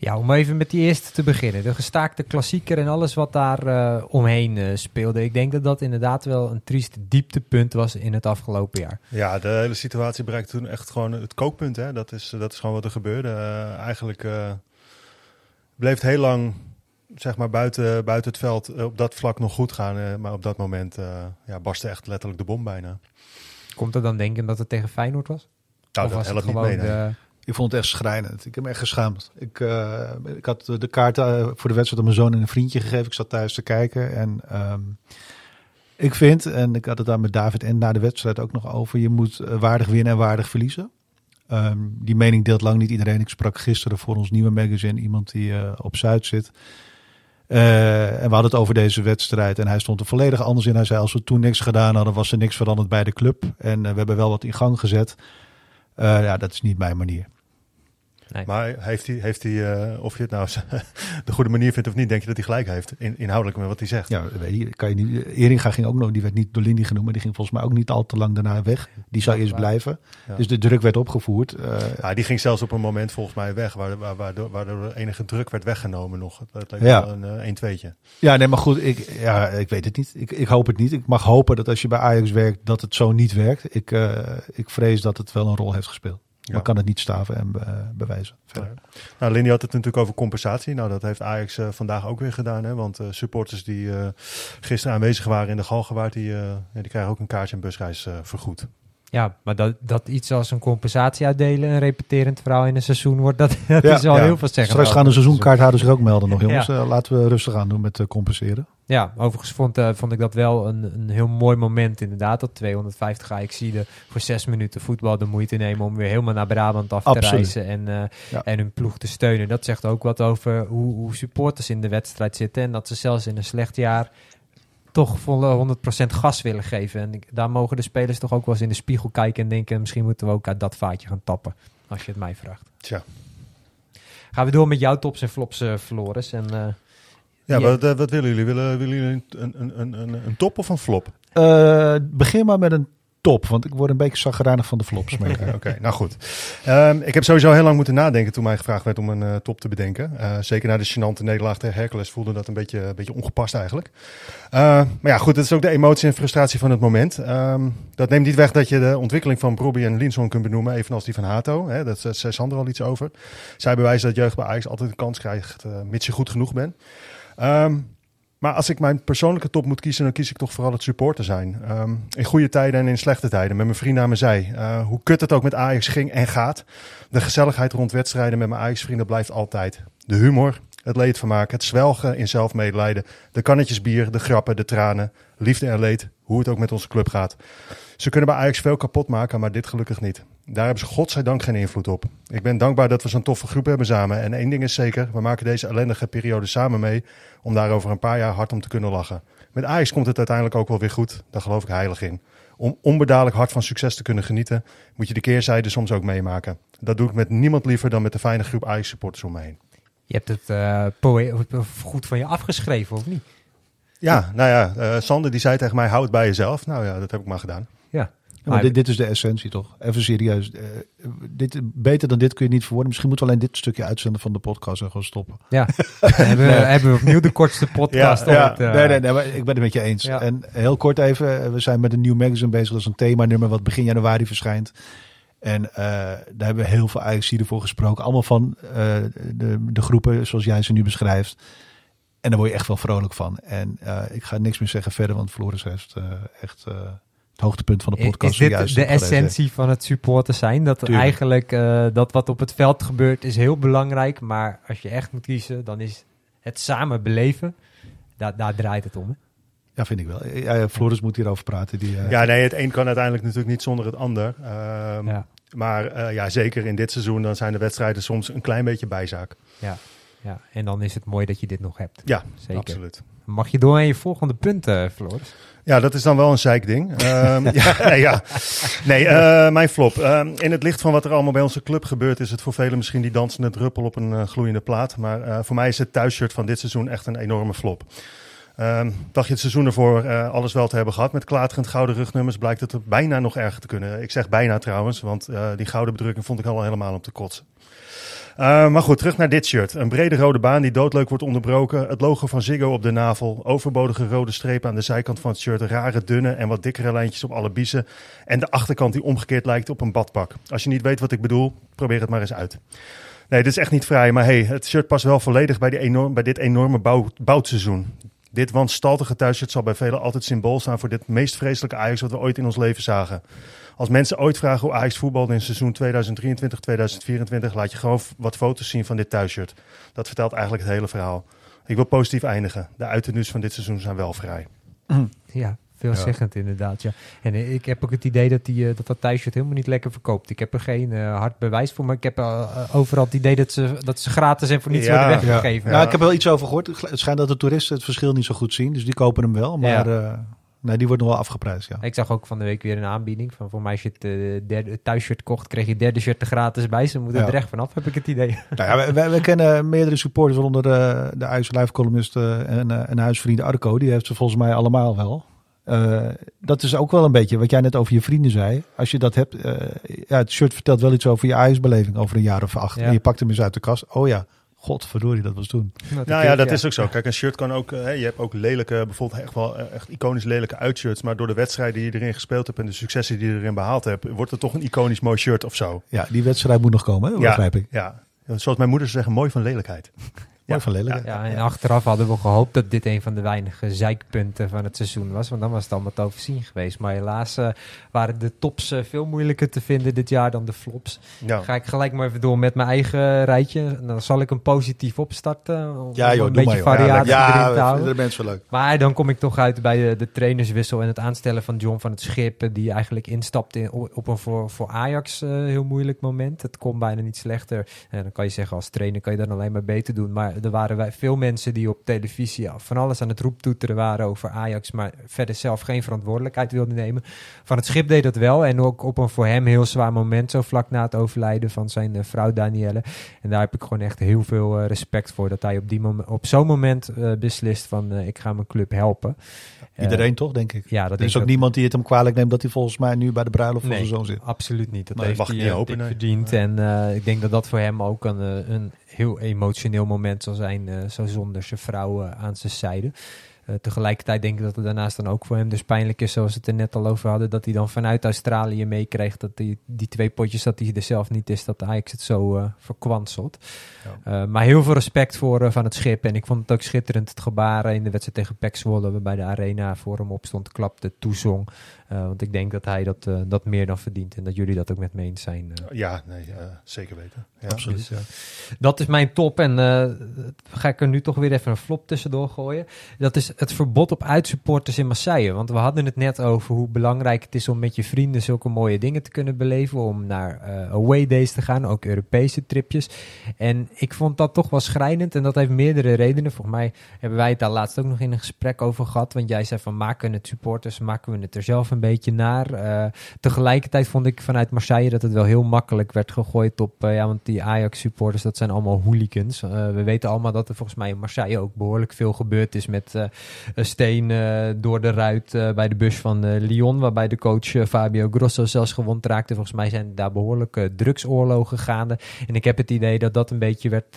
Ja, om even met die eerste te beginnen. De gestaakte klassieker en alles wat daar eh, omheen eh, speelde. Ik denk dat dat inderdaad wel een triest dieptepunt was in het afgelopen jaar. Ja, de hele situatie bereikte toen echt gewoon het kookpunt. Hè? Dat, is, dat is gewoon wat er gebeurde. Eh, eigenlijk bleef het heel lang zeg maar, buiten, buiten het veld op dat vlak nog goed gaan. maar op dat moment ja, barstte echt letterlijk de bom bijna. Komt er dan denken dat het tegen Feyenoord was? Nou, of dat was het helpt niet gewoon mee. de- Ik vond het echt schrijnend. Ik heb me echt geschaamd. Ik, eh, ik had de kaart eh, voor de wedstrijd aan mijn zoon en een vriendje gegeven. Ik zat thuis te kijken. En ehm, ik vind, en ik had het daar met David en na de wedstrijd ook nog over. Je moet eh, waardig winnen en waardig verliezen. Ehm, die mening deelt lang niet iedereen. Ik sprak gisteren voor ons nieuwe magazine iemand die op Zuid zit. En we hadden het over deze wedstrijd. En hij stond er volledig anders in. Hij zei, als we toen niks gedaan hadden, was er niks veranderd bij de club. En we hebben wel wat in gang gezet. Ja, dat is niet mijn manier. Maar heeft hij, heeft hij eh, of je het nou [LAUGHS] de goede manier vindt of niet, denk je dat hij gelijk heeft in, inhoudelijk met wat hij zegt? Ja, weet je, kan je niet. Eringa ging ook nog, die werd niet door Lindy genoemd, maar die ging volgens mij ook niet al te lang daarna weg. Die zou eerst blijven. Ja. Dus de druk werd opgevoerd. Eh, Ja, die ging zelfs op een moment volgens mij weg, waar- waar- waardoor, waardoor er enige druk werd weggenomen nog. Dat leek Ja. wel een eh, een tweetje. ja, nee, maar goed, ik, ja, ik weet het niet. Ik, ik hoop het niet. Ik mag hopen dat als je bij Ajax werkt, dat het zo niet werkt. Ik, eh, ik vrees dat het wel een rol heeft gespeeld. Ja. Maar kan het niet staven en be- bewijzen. Verder. Nou, Lindy had het natuurlijk over compensatie. Nou, dat heeft Ajax eh, vandaag ook weer gedaan. Hè? Want eh, supporters die eh, gisteren aanwezig waren in de Galgenwaard, die, eh, die krijgen ook een kaartje en busreis eh, vergoed. Ja, maar dat, dat iets als een compensatie uitdelen, een repeterend verhaal in een seizoen wordt, dat, [LAUGHS] dat Ja, is ja. heel veel zeggen. Straks gaan de seizoenkaarthouders zich ook melden nog, jongens. Ja. Eh, laten we rustig aan doen met eh, compenseren. Ja, overigens vond, eh, vond ik dat wel een, een heel mooi moment inderdaad. Dat 250 Ajaxiden voor zes minuten voetbal de moeite nemen om weer helemaal naar Brabant af te reizen en, en hun ploeg te steunen. Dat zegt ook wat over hoe, hoe supporters in de wedstrijd zitten. En dat ze zelfs in een slecht jaar toch volle 100% gas willen geven. En daar mogen de spelers toch ook wel eens in de spiegel kijken en denken... misschien moeten we ook uit dat vaatje gaan tappen, als je het mij vraagt. Tja. Gaan we door met jouw tops en flops, eh Floris. En, eh, Ja, Ja. Wat, eh, wat willen jullie? Willen, willen jullie een, een, een, een, een top of een flop? Eh, begin maar met een top, want ik word een beetje zagrijnig van de flops. [LAUGHS] Oké, nou goed. Ehm, ik heb sowieso heel lang moeten nadenken toen mij gevraagd werd om een eh, top te bedenken. Eh, zeker na de gênante nederlaag tegen Hercules voelde dat een beetje, een beetje ongepast eigenlijk. Eh, maar ja, goed, het is ook de emotie en frustratie van het moment. Ehm, dat neemt niet weg dat je de ontwikkeling van Brobbey en Linson kunt benoemen, evenals die van Hato. Hè, dat zei Sander al iets over. Zij bewijzen dat jeugd bij Ajax altijd een kans krijgt, eh, mits je goed genoeg bent. Ehm, maar als ik mijn persoonlijke top moet kiezen, dan kies ik toch vooral het supporter zijn. Ehm, in goede tijden en in slechte tijden, met mijn vrienden aan mijn zij. Eh, hoe kut het ook met Ajax ging en gaat. De gezelligheid rond wedstrijden met mijn Ajax-vrienden blijft altijd. De humor, het leedvermaak, het zwelgen in zelfmedelijden. De kannetjes bier, de grappen, de tranen. Liefde en leed, hoe het ook met onze club gaat. Ze kunnen bij Ajax veel kapot maken, maar dit gelukkig niet. Daar hebben ze godzijdank geen invloed op. Ik ben dankbaar dat we zo'n toffe groep hebben samen. En één ding is zeker, we maken deze ellendige periode samen mee... om daar over een paar jaar hard om te kunnen lachen. Met Ajax komt het uiteindelijk ook wel weer goed. Daar geloof ik heilig in. Om onbedadelijk hard van succes te kunnen genieten... moet je de keerzijde soms ook meemaken. Dat doe ik met niemand liever dan met de fijne groep Ajax-supporters om me heen. je hebt het poë- of goed van je afgeschreven, of niet? Ja, nou ja, eh, Sander die zei tegen mij, hou het bij jezelf. Nou ja, dat heb ik maar gedaan. Ja. Ja, maar dit, dit is de essentie toch? Even serieus. Eh, dit, beter dan dit kun je niet verwoorden. Misschien moeten we alleen dit stukje uitzenden van de podcast en gewoon stoppen. Ja, [LAUGHS] hebben, we, hebben we opnieuw de kortste podcast Ja, ooit. eh, nee, nee, nee, maar ik ben het met je eens. Ja. En heel kort even, eh, we zijn met een nieuw magazine bezig. Dat is een themanummer wat begin januari verschijnt. En daar hebben we heel veel ajax voor gesproken. Allemaal van de, de groepen zoals jij ze nu beschrijft. En daar word je echt wel vrolijk van. En ik ga niks meer zeggen verder, want Floris heeft echt het hoogtepunt van de podcast Is dit de essentie van het supporter zijn? Dat Tuurlijk. eigenlijk eh, dat wat op het veld gebeurt is heel belangrijk. Maar als je echt moet kiezen, dan is het samen beleven. Daar, daar draait het om. Hè? Ja, vind ik wel. Ja, Floris moet hierover praten. Die, eh, Ja, nee, het een kan uiteindelijk natuurlijk niet zonder het ander. Ehm, Ja. Maar eh, ja, zeker in dit seizoen, dan zijn de wedstrijden soms een klein beetje bijzaak. Ja, ja, en dan is het mooi dat je dit nog hebt. Ja, Zeker. absoluut. Mag je door aan je volgende punten, Floris? Ja, dat is dan wel een zeikding. [LAUGHS] Ehm ja, nee, ja. nee eh, mijn flop. Ehm, in het licht van wat er allemaal bij onze club gebeurt, is het voor velen misschien die dansende druppel op een eh, gloeiende plaat. Maar eh, voor mij is het thuisshirt van dit seizoen echt een enorme flop. Ehm dacht je het seizoen ervoor alles wel te hebben gehad met klaterend gouden rugnummers, blijkt het bijna nog erger te kunnen. Ik zeg bijna trouwens, want die gouden bedrukking vond ik al helemaal om te kotsen. Uh, maar goed, terug naar dit shirt. Een brede rode baan die doodleuk wordt onderbroken. Het logo van Ziggo op de navel. Overbodige rode strepen aan de zijkant van het shirt. Rare, dunne en wat dikkere lijntjes op alle biezen. En de achterkant die omgekeerd lijkt op een badpak. Als je niet weet wat ik bedoel, probeer het maar eens uit. Nee, dit is echt niet vrij. Maar hey, het shirt past wel volledig bij, die enorm, bij dit enorme bouw. Dit wanstaltige thuisshirt zal bij velen altijd symbool staan voor dit meest vreselijke Ajax wat we ooit in ons leven zagen. Als mensen ooit vragen hoe Ajax voetbalde in seizoen 2023-2024, laat je gewoon wat foto's zien van dit thuisshirt. Dat vertelt eigenlijk het hele verhaal. Ik wil positief eindigen. De uiternu's van dit seizoen zijn wel vrij. Ja, veelzeggend inderdaad. Ja. En eh, ik heb ook het idee dat die, eh, dat, dat thuisshirt helemaal niet lekker verkoopt. Ik heb er geen uh, hard bewijs voor, maar ik heb uh, overal het idee dat ze, dat ze gratis en voor niets Ja. worden weggegeven. Ja. Nou, ik heb wel iets over gehoord. Het schijnt dat de toeristen het verschil niet zo goed zien. Dus die kopen hem wel. Maar eh, nee, die wordt nog wel afgeprijsd. Ja. Ik zag ook van de week weer een aanbieding van voor mij als je het eh, derde thuisshirt kocht, kreeg je het derde shirt er gratis bij. Ze moeten Ja. er echt vanaf, heb ik het idee. [LAUGHS] Nou ja, wij, kennen meerdere supporters, waaronder de, de Ajax Live columnist eh, en, eh, en huisvriend Arco. Die heeft ze volgens mij allemaal wel. Eh, dat is ook wel een beetje wat jij net over je vrienden zei. Als je dat hebt, eh, ja, het shirt vertelt wel iets over je Ajax-beleving over een jaar of acht. En je pakt hem eens uit de kast. Oh ja, godverdorie, dat was toen. Nou ja, dat is ook zo. Kijk, een shirt kan ook. hè, je hebt ook lelijke, bijvoorbeeld echt wel eh, echt iconisch lelijke uitshirts. Maar door de wedstrijden die je erin gespeeld hebt en de successen die je erin behaald hebt, wordt het toch een iconisch mooi shirt of zo. Ja, die wedstrijd moet nog komen, hè? Ja. begrijp ik. Ja. Zoals mijn moeder zou zeggen, mooi van lelijkheid. Mooi van lelijk. Ja, en achteraf hadden we gehoopt dat dit een van de weinige zeikpunten van het seizoen was. Want dan was het allemaal te overzien geweest. Maar helaas eh, waren de tops eh, veel moeilijker te vinden dit jaar dan de flops. Ga ik gelijk maar even door met mijn eigen rijtje. Dan zal ik hem positief opstarten. Om Ja, joh, een beetje variatie ja, te houden. de mensen leuk. Maar dan kom ik toch uit bij de, de trainerswissel en het aanstellen van John van het Schip. eh, Die eigenlijk instapte in, op een voor, voor Ajax eh, heel moeilijk moment. Het kon bijna niet slechter. En dan kan je zeggen, als trainer kan je dat alleen maar beter doen. Maar er waren wij, veel mensen die op televisie van alles aan het roeptoeteren waren over Ajax. Maar verder zelf geen verantwoordelijkheid wilden nemen. Van het Schip deed dat wel. En ook op een voor hem heel zwaar moment. Zo vlak na het overlijden van zijn eh, vrouw Danielle. En daar heb ik gewoon echt heel veel eh, respect voor. Dat hij op, die op zo'n moment eh, beslist van eh, ik ga mijn club helpen. Eh, Iedereen toch, denk ik. ja, dat er is ook niemand die het hem kwalijk neemt dat hij volgens mij nu bij de bruiloft van Nee, zijn zoon zit. absoluut niet. Dat heeft hij niet eh, hopen, nee. verdiend. En eh, ik denk dat dat voor hem ook een, een heel emotioneel moment zal zijn. zo zonder zijn vrouw aan zijn zijde. Eh, tegelijkertijd denk ik dat het daarnaast dan ook voor hem dus pijnlijk is, zoals we het er net al over hadden, dat hij dan vanuit Australië meekreeg dat die, die twee potjes, dat hij er zelf niet is, dat Ajax het zo eh verkwanselt. Eh, maar heel veel respect voor van het schip. En ik vond het ook schitterend het gebaar eh, in de wedstrijd tegen PEC Zwolle, waarbij de arena voor hem opstond, klapte, toezong. Eh, want ik denk dat hij dat, eh, dat meer dan verdient en dat jullie dat ook met me eens zijn. eh. Ja, nee, eh, zeker weten. Ja. Absoluut. Dus, dat is mijn top. En eh, ga ik er nu toch weer even een flop tussendoor gooien. Dat is het verbod op uitsupporters in Marseille. Want we hadden het net over hoe belangrijk het is om met je vrienden zulke mooie dingen te kunnen beleven. Om naar eh, away days te gaan, ook Europese tripjes. En ik vond dat toch wel schrijnend. En dat heeft meerdere redenen. Volgens mij hebben wij het daar laatst ook nog in een gesprek over gehad. Want jij zei van maken het supporters, maken we het er zelf een beetje naar. Eh, tegelijkertijd vond ik vanuit Marseille dat het wel heel makkelijk werd gegooid op... eh, ja, want die Ajax-supporters, dat zijn allemaal hooligans. Eh, we weten allemaal dat er volgens mij in Marseille ook behoorlijk veel gebeurd is... met een eh, door de ruit bij de bus van Lyon... waarbij de coach Fabio Grosso zelfs gewond raakte. Volgens mij zijn daar behoorlijke drugsoorlogen gaande. En ik heb het idee dat dat een beetje werd...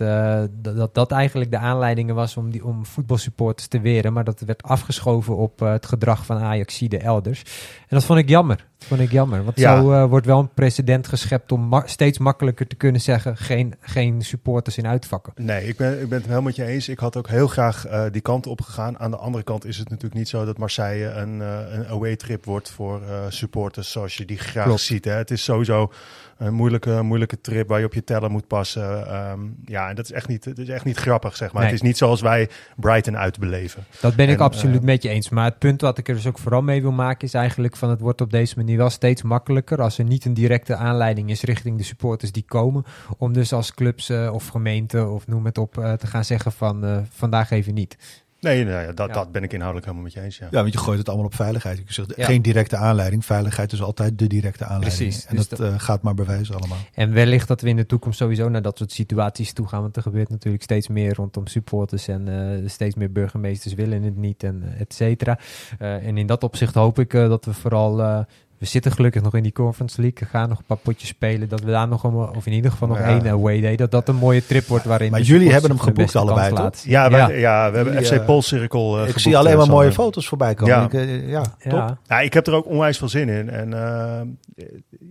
dat, dat dat eigenlijk de aanleidingen was om, die, om voetbalsupporters te weren... maar dat werd afgeschoven op het gedrag van Ajaxide elders. En dat vond ik jammer. Dat vond ik jammer. Want Ja. zo eh, wordt wel een precedent geschept om ma- steeds makkelijker te kunnen zeggen... geen, geen supporters in uitvakken. Nee, ik ben, ik ben het helemaal met je eens. Ik had ook heel graag eh, die kant op gegaan. Aan de andere kant is het natuurlijk niet zo dat Marseille een, eh, een away trip wordt voor supporters zoals je die graag Klopt. ziet. Hè. Het is sowieso een moeilijke, moeilijke trip waar je op je teller moet passen. Ehm, ja, en dat is echt niet, het is echt niet grappig, zeg maar. Nee. Het is niet zoals wij Brighton uitbeleven. Dat ben ik absoluut met je eens. Maar het punt wat ik er dus ook vooral mee wil maken is eigenlijk van het wordt op deze manier wel steeds makkelijker als er niet een directe aanleiding is richting de supporters die komen. Om dus als clubs eh, of gemeenten of noem het op eh, te gaan zeggen van eh, vandaag even niet. Nee, nou ja, dat, Ja. dat ben ik inhoudelijk helemaal met je eens. Ja. Ja, want je gooit het allemaal op veiligheid. Zegt Ja. geen directe aanleiding. Veiligheid is altijd de directe aanleiding. Precies, En dus dat dat- eh, gaat maar bewijzen allemaal. En wellicht dat we in de toekomst sowieso naar dat soort situaties toe gaan. Want er gebeurt natuurlijk steeds meer rondom supporters. En eh, steeds meer burgemeesters willen het niet en et cetera. Eh, en in dat opzicht hoop ik eh, dat we vooral... eh, we zitten gelukkig nog in die Conference League. We gaan nog een paar potjes spelen. Dat we daar nog, een, of in ieder geval nog Ja. één away day. Dat dat een mooie trip wordt waarin Maar jullie hebben hem geboekt allebei, laten. Ja, wij, ja. ja. we hebben Jullie, FC eh, Poolcirkel uh, ik zie alleen maar mooie foto's voorbij komen. Ja. Ik, eh, ja, top. Ja. Ja, ik heb er ook onwijs veel zin in. En eh,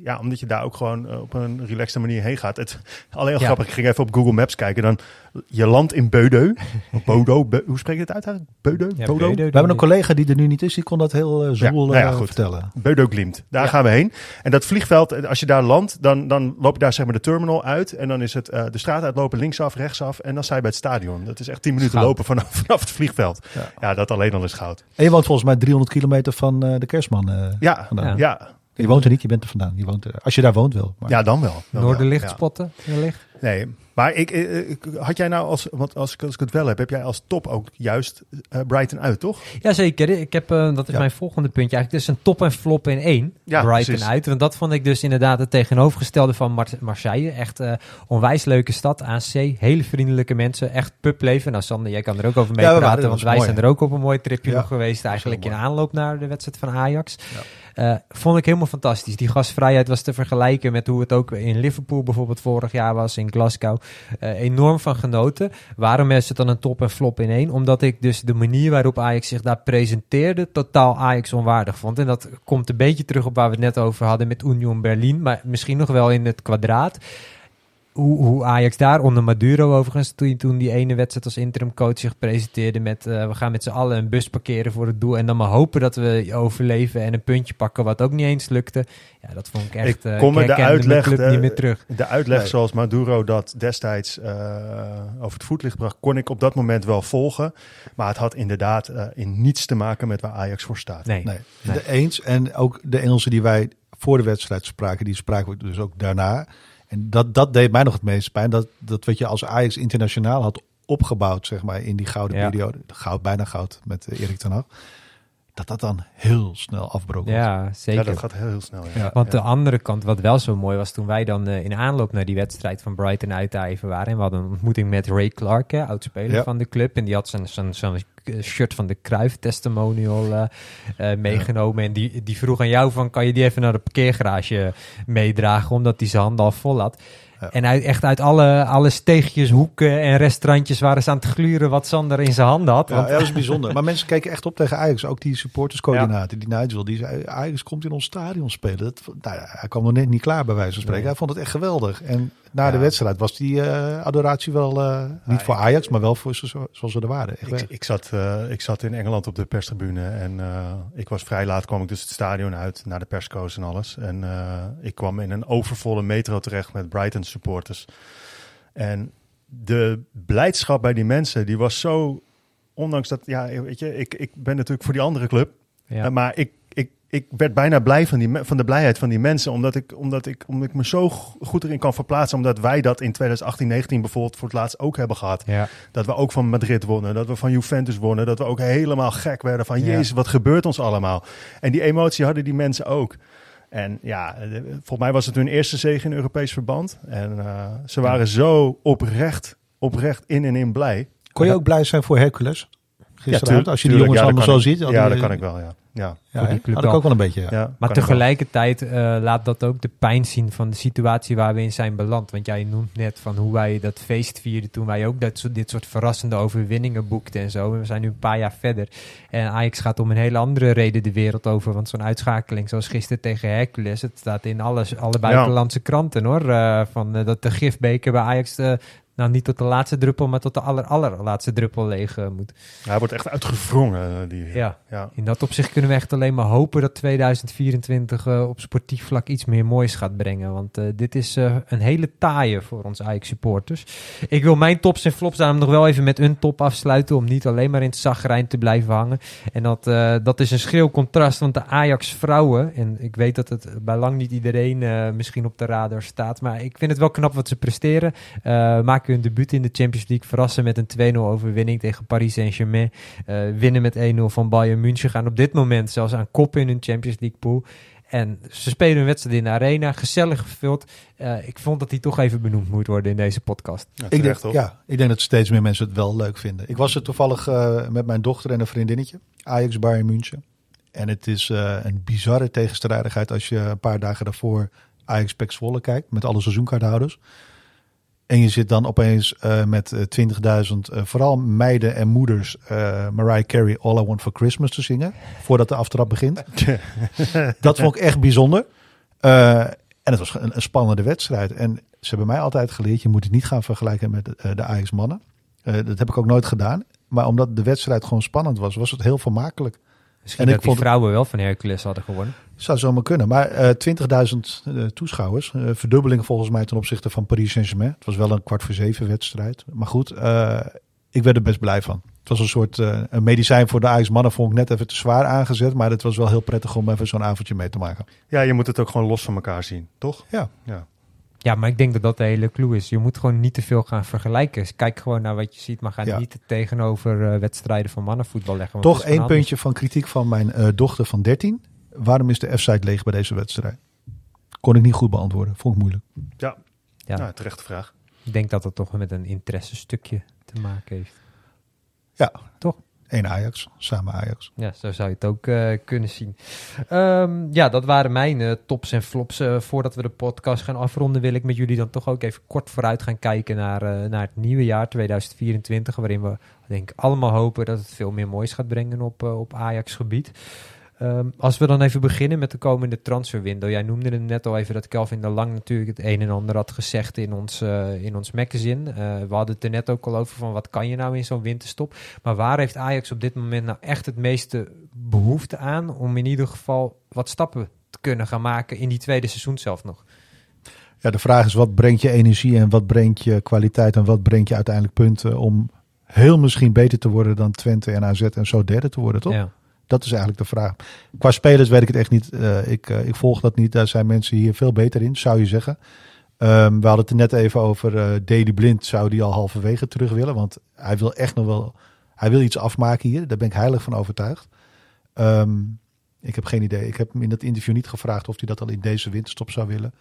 ja, omdat je daar ook gewoon eh, op een relaxte manier heen gaat. Het, alleen al Ja. grappig, ik ging even op Google Maps kijken. Dan je landt in Beudeu. Of [LAUGHS] Bodo, Be- hoe spreek je het uit eigenlijk? Beudeu? Ja, Bodo? Beudeu, We hebben een collega die er nu niet is, die kon dat heel eh zoel nou ja, eh, goed. vertellen. Beudeu Glimt. Daar Ja. gaan we heen. En dat vliegveld, eh, als je daar landt, dan, dan loop je daar zeg maar de terminal uit. En dan is het eh, de straat uitlopen, linksaf, rechtsaf. En dan sta je bij het stadion. Dat is echt 10 minuten Goud. lopen vanaf, [LAUGHS] vanaf het vliegveld. Ja. Ja. dat alleen al is goud. En je woont volgens mij 300 kilometer van eh, de kerstman. eh. Ja, Vandaan. ja. Je woont er niet, je bent er vandaan. Je woont er, als je daar woont wel. Maar Ja, dan wel. Dan Noorderlicht ja. spotten, wellicht. Nee, maar ik, eh, ik, had jij nou als, want als, ik- als ik het wel heb, heb jij als top ook juist eh, Brighton uit, toch? Jazeker, ik heb, eh, dat is Ja. mijn volgende puntje eigenlijk. Dus een top en flop in één. Ja, Brighton precies. uit. Want dat vond ik dus inderdaad het tegenovergestelde van Mar- Marseille. Echt eh, onwijs leuke stad, AC. Hele vriendelijke mensen, echt publeven. Nou Sander, jij kan er ook over Ja, er, meepraten. dat want wij mooi, zijn er ook op een mooi tripje Ja, nog geweest. Eigenlijk in aanloop naar de wedstrijd van Ajax. Eh, vond ik helemaal fantastisch. Die gastvrijheid was te vergelijken met hoe het ook in Liverpool bijvoorbeeld vorig jaar was, in Glasgow. Eh, enorm van genoten. Waarom is het dan een top en flop in één? Omdat ik dus de manier waarop Ajax zich daar presenteerde totaal Ajax onwaardig vond. En dat komt een beetje terug op waar we het net over hadden met Union Berlin, maar misschien nog wel in het kwadraat. Hoe, hoe Ajax daar onder Maduro overigens, toen, toen die ene wedstrijd als interimcoach zich presenteerde met eh, we gaan met z'n allen een bus parkeren voor het doel en dan maar hopen dat we overleven en een puntje pakken wat ook niet eens lukte. Ja, dat vond ik echt, Ik eh, kon me de uitleg, eh, niet meer terug. De uitleg Nee. zoals Maduro dat destijds eh, over het voetlicht bracht, kon ik op dat moment wel volgen. Maar het had inderdaad eh, in niets te maken met waar Ajax voor staat. Nee. nee, Nee. De eens. En ook de Engelsen die wij voor de wedstrijd spraken, die spraken we dus ook daarna. En dat, dat deed mij nog het meest pijn. Dat, dat wat je als Ajax internationaal had opgebouwd, zeg maar, in die gouden Ja. periode. Goud, bijna goud met eh, Erik ten Hag. Dat dat dan heel snel afbroken. wordt. Ja, zeker. Ja, dat gaat heel, heel snel. Ja. Ja. Want Ja. de andere kant, wat wel zo mooi was, toen wij dan eh, in aanloop naar die wedstrijd van Brighton uit daar even waren. En we hadden een ontmoeting met Ray Clark, hè, oudspeler Ja. van de club. En die had zijn zo'n zo'n shirt van de Cruyff testimonial eh, eh, meegenomen. En die, die vroeg aan jou van, kan je die even naar de parkeergarage meedragen? Omdat hij zijn handen al vol had. En uit, echt uit alle, alle steegjes, hoeken en restaurantjes waren ze aan het gluren wat Sander in zijn handen had. Want- ja, dat is bijzonder. Maar mensen keken echt op tegen Ajax. Ook die supporterscoördinator, die Nigel, die zei... Ajax komt in ons stadion spelen. Dat, nou hij kwam nog net niet klaar bij wijze van spreken. Hij vond het echt geweldig. En na Ja. de wedstrijd was die eh, adoratie wel... eh, niet voor Ajax, maar wel voor zo, zoals ze er waren. Ik, ik, zat, eh, ik zat in Engeland op de perstribune en eh, ik was vrij laat, kwam ik dus het stadion uit naar de persco's en alles. En eh, ik kwam in een overvolle metro terecht met Brighton supporters. En de blijdschap bij die mensen, die was zo, ondanks dat, ja, weet je, ik, ik ben natuurlijk voor die andere club, ja. maar ik, ik, werd bijna blij van, die, van de blijheid van die mensen, omdat ik, omdat, ik, omdat ik me zo go- goed erin kan verplaatsen, omdat wij dat in 2018, 19 bijvoorbeeld voor het laatst ook hebben gehad. ja. Dat we ook van Madrid wonnen, dat we van Juventus wonnen, dat we ook helemaal gek werden van Ja. Jezus, wat gebeurt ons allemaal? En die emotie hadden die mensen ook. En ja, eh, volgens mij was het hun eerste zege in Europees verband. En eh, ze waren zo oprecht, oprecht in en in blij. Kon je ook blij zijn voor Hercules? Gisteravond, tuurlijk, als je die jongens Ja, allemaal dat zo kan ziet. ik. Ja, die- dat kan ik wel, ja. ja. Ja, die hè? club had ik ook wel een beetje. Ja. ja Maar tegelijkertijd eh, laat dat ook de pijn zien van de situatie waar we in zijn beland. Want jij noemt net van hoe wij dat feest vierden toen wij ook dat dit soort verrassende overwinningen boekten en zo. En we zijn nu een paar jaar verder. En Ajax gaat om een hele andere reden de wereld over. Want zo'n uitschakeling zoals gisteren tegen Hercules, het staat in alles, alle buitenlandse kranten hoor. eh, van eh, dat de gifbeker bij Ajax eh, nou niet tot de laatste druppel, maar tot de aller, allerlaatste druppel leeg eh, moet. Hij wordt echt uitgewrongen. eh, Die, Ja. ja. In dat opzicht kunnen we echt alleen maar hopen dat 2024 eh, op sportief vlak iets meer moois gaat brengen. Want dit is een hele taaie voor ons Ajax supporters. Ik wil mijn tops en flops daarom nog wel even met een top afsluiten. Om niet alleen maar in het zagrijn te blijven hangen. En dat, dat is een schril contrast. Want de Ajax vrouwen, en ik weet dat het bij lang niet iedereen misschien op de radar staat. Maar ik vind het wel knap wat ze presteren. Eh, maken hun debuut in de Champions League. Verrassen met een 2-0 overwinning tegen Paris Saint-Germain. Eh, winnen met 1-0 van Bayern München. Gaan op dit moment zelfs aan kop in hun Champions League pool. En ze spelen een wedstrijd in de arena. Gezellig gevuld. Eh, ik vond dat die toch even benoemd moet worden in deze podcast. Ja, Ik denk, toch? ja, ik denk dat steeds meer mensen het wel leuk vinden. Ik was er toevallig eh, met mijn dochter en een vriendinnetje. Ajax Bayern München. En het is eh, een bizarre tegenstrijdigheid als je een paar dagen daarvoor Ajax Pek Zwolle kijkt. Met alle seizoenkaarthouders. En je zit dan opeens eh, met eh, 20.000, eh, vooral meiden en moeders, eh, Mariah Carey All I Want For Christmas te zingen. Voordat de aftrap begint. [LAUGHS] dat vond ik echt bijzonder. Eh, en het was een, een spannende wedstrijd. En ze hebben mij altijd geleerd, je moet het niet gaan vergelijken met eh, de Ajax mannen. Eh, dat heb ik ook nooit gedaan. Maar omdat de wedstrijd gewoon spannend was, was het heel vermakelijk. Misschien En dat ik die vond- vrouwen wel van Hercules hadden gewonnen. Zou zomaar kunnen. Maar eh 20.000 eh, toeschouwers. eh, verdubbeling volgens mij ten opzichte van Paris Saint-Germain. Het was wel een kwart voor zeven wedstrijd. Maar goed, eh, ik werd er best blij van. Het was een soort eh, een medicijn voor de Ajax mannen. Vond ik net even te zwaar aangezet. Maar het was wel heel prettig om even zo'n avondje mee te maken. Ja, je moet het ook gewoon los van elkaar zien, toch? Ja. Ja. Ja, maar ik denk dat dat de hele clue is. Je moet gewoon niet te veel gaan vergelijken. Dus Kijk gewoon naar wat je ziet, maar ga Ja. niet tegenover eh, wedstrijden van mannenvoetbal leggen. Toch één puntje van kritiek van mijn eh, dochter van 13. Waarom is de F-site leeg bij deze wedstrijd? Kon ik niet goed beantwoorden. Vond ik moeilijk. Ja, Ja. Nou, terechte vraag. Ik denk dat het toch met een interessestukje te maken heeft. Ja. Toch? Eén Ajax. Samen Ajax. Ja, zo zou je het ook eh, kunnen zien. Ehm, ja, dat waren mijn eh, tops en flops. Eh, voordat we de podcast gaan afronden, wil ik met jullie dan toch ook even kort vooruit gaan kijken naar, naar het nieuwe jaar 2024. Waarin we denk ik allemaal hopen dat het veel meer moois gaat brengen op, op Ajax-gebied. Ehm, als we dan even beginnen met de komende transferwindow. Jij noemde het net al even dat Kelvin de Lang natuurlijk het een en ander had gezegd in ons, eh, in ons magazine. Eh, we hadden het er net ook al over van wat kan je nou in zo'n winterstop. Maar waar heeft Ajax op dit moment nou echt het meeste behoefte aan om in ieder geval wat stappen te kunnen gaan maken in die tweede seizoen zelf nog? Ja, de vraag is wat brengt je energie en wat brengt je kwaliteit en wat brengt je uiteindelijk punten om heel misschien beter te worden dan Twente en AZ en zo derde te worden, toch? Ja. Dat is eigenlijk de vraag. Qua spelers weet ik het echt niet. Eh, ik, eh, ik volg dat niet. Daar zijn mensen hier veel beter in, zou je zeggen. Ehm, we hadden het er net even over. eh Daley Blind zou die al halverwege terug willen. Want hij wil echt nog wel... Hij wil iets afmaken hier. Daar ben ik heilig van overtuigd. Ehm, ik heb geen idee. Ik heb hem in dat interview niet gevraagd of hij dat al in deze winterstop zou willen.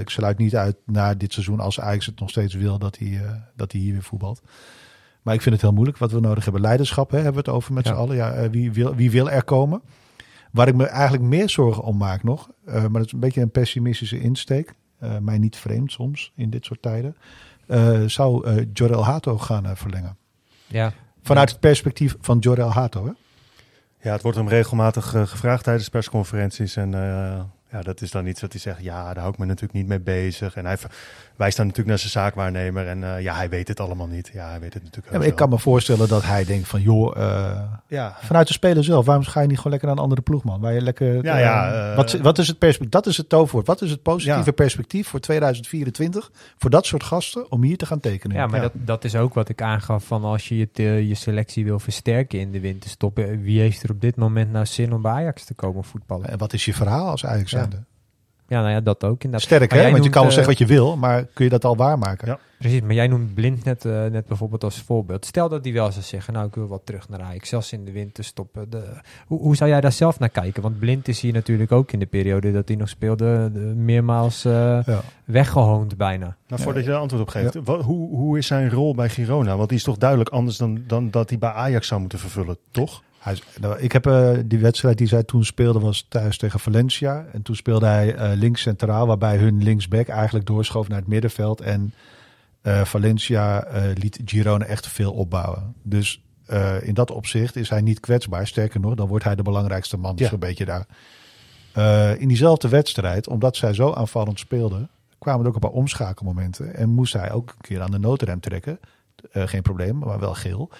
Ik sluit niet uit na dit seizoen, als Ajax het nog steeds wil, dat hij, dat hij hier weer voetbalt. Maar ik vind het heel moeilijk. Wat we nodig hebben, leiderschap, hè, hebben we het over met Ja. z'n allen. Ja, eh, wie, wil, wie wil er komen? Waar ik me eigenlijk meer zorgen om maak nog, eh, maar dat is een beetje een pessimistische insteek. eh, mij niet vreemd soms in dit soort tijden. eh, zou eh Jorel Hato gaan verlengen. Ja. Vanuit het perspectief van Jorel Hato. Hè? Ja, het wordt hem regelmatig gevraagd tijdens persconferenties. En eh, ja, dat is dan iets wat hij zegt. Ja, daar hou ik me natuurlijk niet mee bezig. En hij wijst dan natuurlijk naar zijn zaakwaarnemer. En eh, ja, hij weet het allemaal niet. Ja, hij weet het natuurlijk Ja, maar ik kan me voorstellen dat hij denkt van, joh, eh. Ja, vanuit de speler zelf, waarom ga je niet gewoon lekker naar een andere ploeg, man? Waar je lekker, Ja, ja, eh, wat, wat is het perspectief? Dat is het toverwoord. Wat is het positieve Ja. perspectief voor 2024 voor dat soort gasten om hier te gaan tekenen? Ja, maar Ja. Dat, dat is ook wat ik aangaf van als je je, te- je selectie wil versterken in de winterstop. Wie heeft er op dit moment nou zin om bij Ajax te komen voetballen? En wat is je verhaal als Ajax Ja. Zijnde? Ja, nou ja, dat ook inderdaad. Sterk, Maar hè? Want je kan wel eh, zeggen wat je wil, maar kun je dat al waarmaken? Ja. Precies, maar jij noemt Blind net, eh, net bijvoorbeeld als voorbeeld. Stel dat die wel zou zeggen, nou ik wil wat terug naar Ajax, zelfs in de winter stoppen. De, hoe, hoe zou jij daar zelf naar kijken? Want Blind is hier natuurlijk ook in de periode dat hij nog speelde, de- meermaals eh, Ja. weggehoond bijna. Nou, voordat je daar antwoord op geeft. Wat, hoe, hoe is zijn rol bij Girona? Want die is toch duidelijk anders dan, dan dat hij bij Ajax zou moeten vervullen, toch? Hij nou, ik heb eh, die wedstrijd die zij toen speelde was thuis tegen Valencia. En toen speelde hij eh, links centraal, waarbij hun linksback eigenlijk doorschoof naar het middenveld. En eh, Valencia liet Girona echt veel opbouwen. Dus in dat opzicht is hij niet kwetsbaar. Sterker nog, dan wordt hij de belangrijkste man. Ja. een beetje daar. In diezelfde wedstrijd, omdat zij zo aanvallend speelden, kwamen er ook een paar omschakelmomenten. En moest hij ook een keer aan de noodrem trekken. Geen probleem, maar wel geel.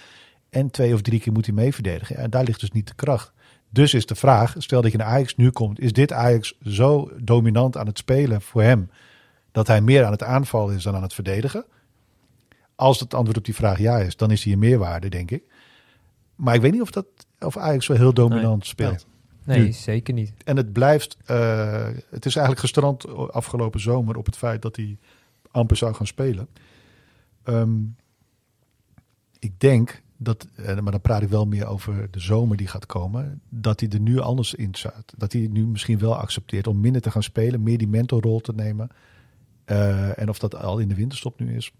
En twee of drie keer moet hij mee verdedigen. En daar ligt dus niet de kracht. Dus is de vraag, stel dat je naar Ajax nu komt, is dit Ajax zo dominant aan het spelen voor hem dat hij meer aan het aanvallen is dan aan het verdedigen? Als het antwoord op die vraag ja is, dan is hij een meerwaarde, denk ik. Maar ik weet niet of, dat, of Ajax zo heel dominant speelt. Nee, Nu. zeker niet. En het blijft, eh, het is eigenlijk gestrand afgelopen zomer op het feit dat hij amper zou gaan spelen. Ehm, ik denk dat, eh, maar dan praat ik wel meer over de zomer die gaat komen, dat hij er nu anders in staat. Dat hij nu misschien wel accepteert om minder te gaan spelen, meer die mentorrol te nemen. Eh, en of dat al in de winterstop nu is.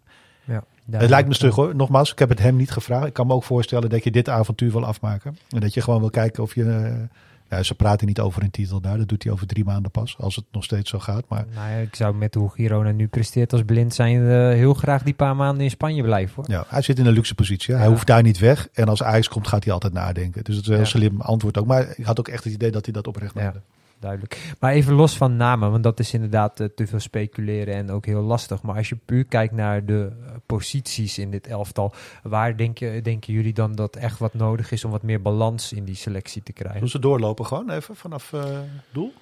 Ja, Het lijkt me stug hoor. Nogmaals, ik heb het hem niet gevraagd. Ik kan me ook voorstellen dat je dit avontuur wil afmaken. En dat je gewoon wil kijken of je... ja, ze praten niet over een titel daar. Dat doet hij over drie maanden pas. Als het nog steeds zo gaat. Maar Nou ja, ik zou met hoe Girona nu presteert als blind zijn eh, heel graag die paar maanden in Spanje blijven hoor. ja, hij zit in een luxe positie. Hij hoeft daar niet weg. En als Ajax komt, gaat hij altijd nadenken. Dus het is een heel slim antwoord ook. Maar ik had ook echt het idee dat hij dat oprecht meende. Duidelijk. Maar even los van namen, want dat is inderdaad eh, te veel speculeren en ook heel lastig. Maar als je puur kijkt naar de eh, posities in dit elftal, waar denk je, denken jullie dan dat echt wat nodig is om wat meer balans in die selectie te krijgen? Doen ze doorlopen gewoon even vanaf eh, doel?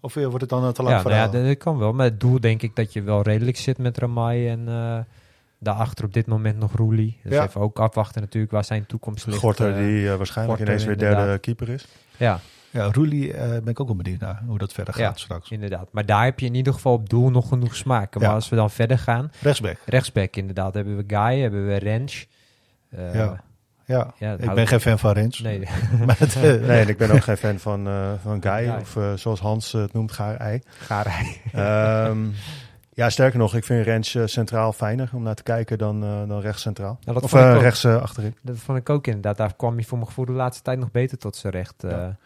Of eh, wordt het dan te lang Ja, nou ja, dat kan wel. Maar het doel denk ik dat je wel redelijk zit met Ramai en eh, daarachter op dit moment nog Roelie. Dus Ja. even ook afwachten natuurlijk waar zijn toekomst ligt. Gorter, eh. die eh, waarschijnlijk Gorter, ineens weer derde inderdaad. keeper is. Ja, Ja, Roelie eh, ben ik ook wel benieuwd naar hoe dat verder gaat Ja. straks. inderdaad. Maar daar heb je in ieder geval op doel nog genoeg smaken. Maar Ja. als we dan verder gaan, Rechtsback. rechtsback inderdaad, hebben we Guy, hebben we Rens. Eh, Ja. Ja, Ja, ik ben geen fan van Rens. Nee, [LAUGHS] Maar het, [LAUGHS] Nee, en ik ben ook geen fan van, eh, van Guy, of zoals Hans het noemt, Gaarei. ga hij. Ehm ja, sterker nog, ik vind Rens centraal fijner om naar te kijken dan, eh, dan rechts centraal. Dat of rechts achterin. Dat vond ik ook inderdaad. Daar kwam hij voor mijn gevoel de laatste tijd nog beter tot zijn recht. eh. Ja.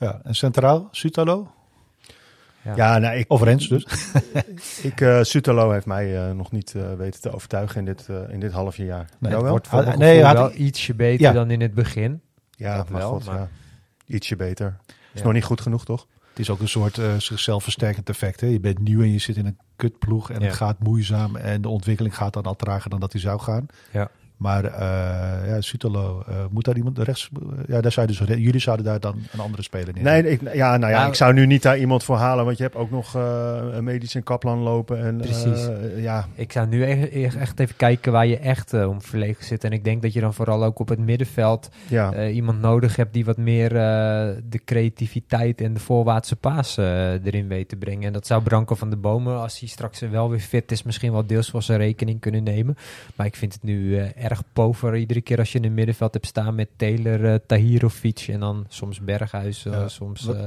Ja, en centraal, Sutalo? Ja. Ja, nou, ik, Of Rens dus? [LAUGHS] ik, eh Sutalo heeft mij eh, nog niet eh, weten te overtuigen in dit, eh, in dit halfje jaar. Nee, wel? Wordt nee, had wel ietsje beter Ja. dan in het begin. Ja, dat maar wel, god, maar- ja. Ietsje beter. Is Ja. nog niet goed genoeg, toch? Het is ook een soort eh, zichzelf versterkend effect. Hè? Je bent nieuw en je zit in een kutploeg en Ja. het gaat moeizaam. En de ontwikkeling gaat dan al trager dan dat hij zou gaan. Ja. Maar eh ja, Sutalo, eh, moet daar iemand rechts... ja, daar zou je dus, jullie zouden daar dan een andere speler neer. Nee, ik, ja, nou ja, Nou, ik zou nu niet daar iemand voor halen, want je hebt ook nog eh, een medisch en Kaplan lopen. En, Precies. eh, ja, Ik zou nu echt, echt- echt even kijken waar je echt om verlegen zit. En ik denk dat je dan vooral ook op het middenveld ja. eh, iemand nodig hebt die wat meer eh, de creativiteit en de voorwaartse paas erin weet te brengen. En dat zou Branko van de Bomen, als hij straks wel weer fit is, misschien wel deels voor zijn rekening kunnen nemen. Maar ik vind het nu eh, erg pover iedere keer als je in het middenveld hebt staan met Taylor, eh, Tahirovic en dan soms Berghuis, eh, Ja, soms... wat- eh,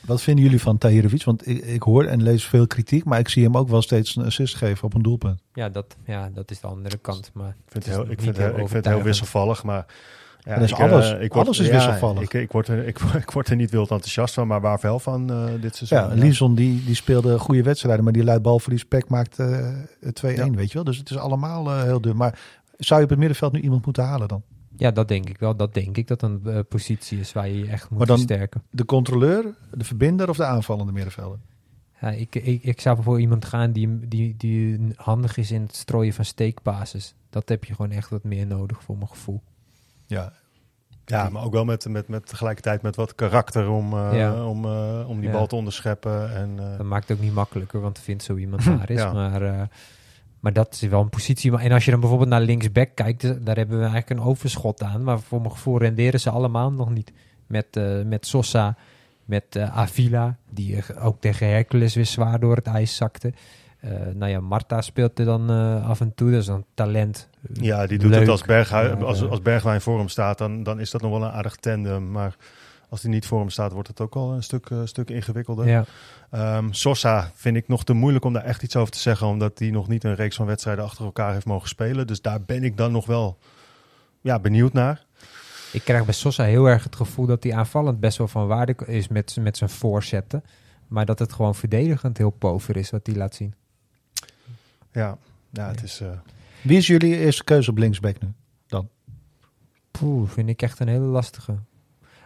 Wat vinden jullie van Tahirovic? Want ik, ik hoor en lees veel kritiek, maar ik zie hem ook wel steeds een assist geven op een doelpunt. ja, dat, ja, dat is de andere kant. Maar Ik vind het heel, ik vind, heel het- ik vind het heel wisselvallig, maar... Ja, Dat is ik, alles. ik word- Alles is ja, wisselvallig. Ik, ik, word er, ik, ik word er niet wild enthousiast van, maar waar wel van eh, dit seizoen. Ja, Liesson die, die speelde goede wedstrijden, maar die leidt balverlies. Peck maakt eh, 2-1, Ja. weet je wel. Dus het is allemaal heel dun. Maar zou je op het middenveld nu iemand moeten halen dan? Ja, dat denk ik wel. Dat denk ik dat een eh, positie is waar je je echt moet Maar dan- versterken. De controleur, de verbinder of de aanvallende middenvelder? Ja, ik, ik, ik zou voor iemand gaan die, die, die handig is in het strooien van steekbasis. Dat heb je gewoon echt wat meer nodig voor mijn gevoel. Ja, Ja, maar ook wel met, met, met tegelijkertijd met wat karakter om, eh, Ja. om, eh, om die Ja. bal te onderscheppen. En, eh, Dat maakt het ook niet makkelijker, want vindt zo iemand [CLEARS THROAT] waar is. Ja. Maar, eh, maar dat is wel een positie. En als je dan bijvoorbeeld naar linksback kijkt, dus daar hebben we eigenlijk een overschot aan. Maar voor mijn gevoel renderen ze allemaal nog niet. Met, eh, met Sosa, met eh, Avila, die eh, ook tegen Hercules weer zwaar door het ijs zakte. Eh nou ja, Marta speelt er dan eh, af en toe. Dat is een talent. ja, die doet Leuk. het als, als, eh, als Bergwijn voor hem staat, dan, dan is dat nog wel een aardig tandem. Maar als hij niet voor hem staat, wordt het ook al een stuk, eh, stuk ingewikkelder. Ja. Ehm, Sosa vind ik nog te moeilijk om daar echt iets over te zeggen, omdat hij nog niet een reeks van wedstrijden achter elkaar heeft mogen spelen. Dus daar ben ik dan nog wel ja, benieuwd naar. Ik krijg bij Sosa heel erg het gevoel dat hij aanvallend best wel van waarde is met, met zijn voorzetten. Maar dat het gewoon verdedigend heel pover is wat hij laat zien. Ja, ja het is... eh, Wie is jullie eerste keuze op linksback nu? Poeh, vind ik echt een hele lastige.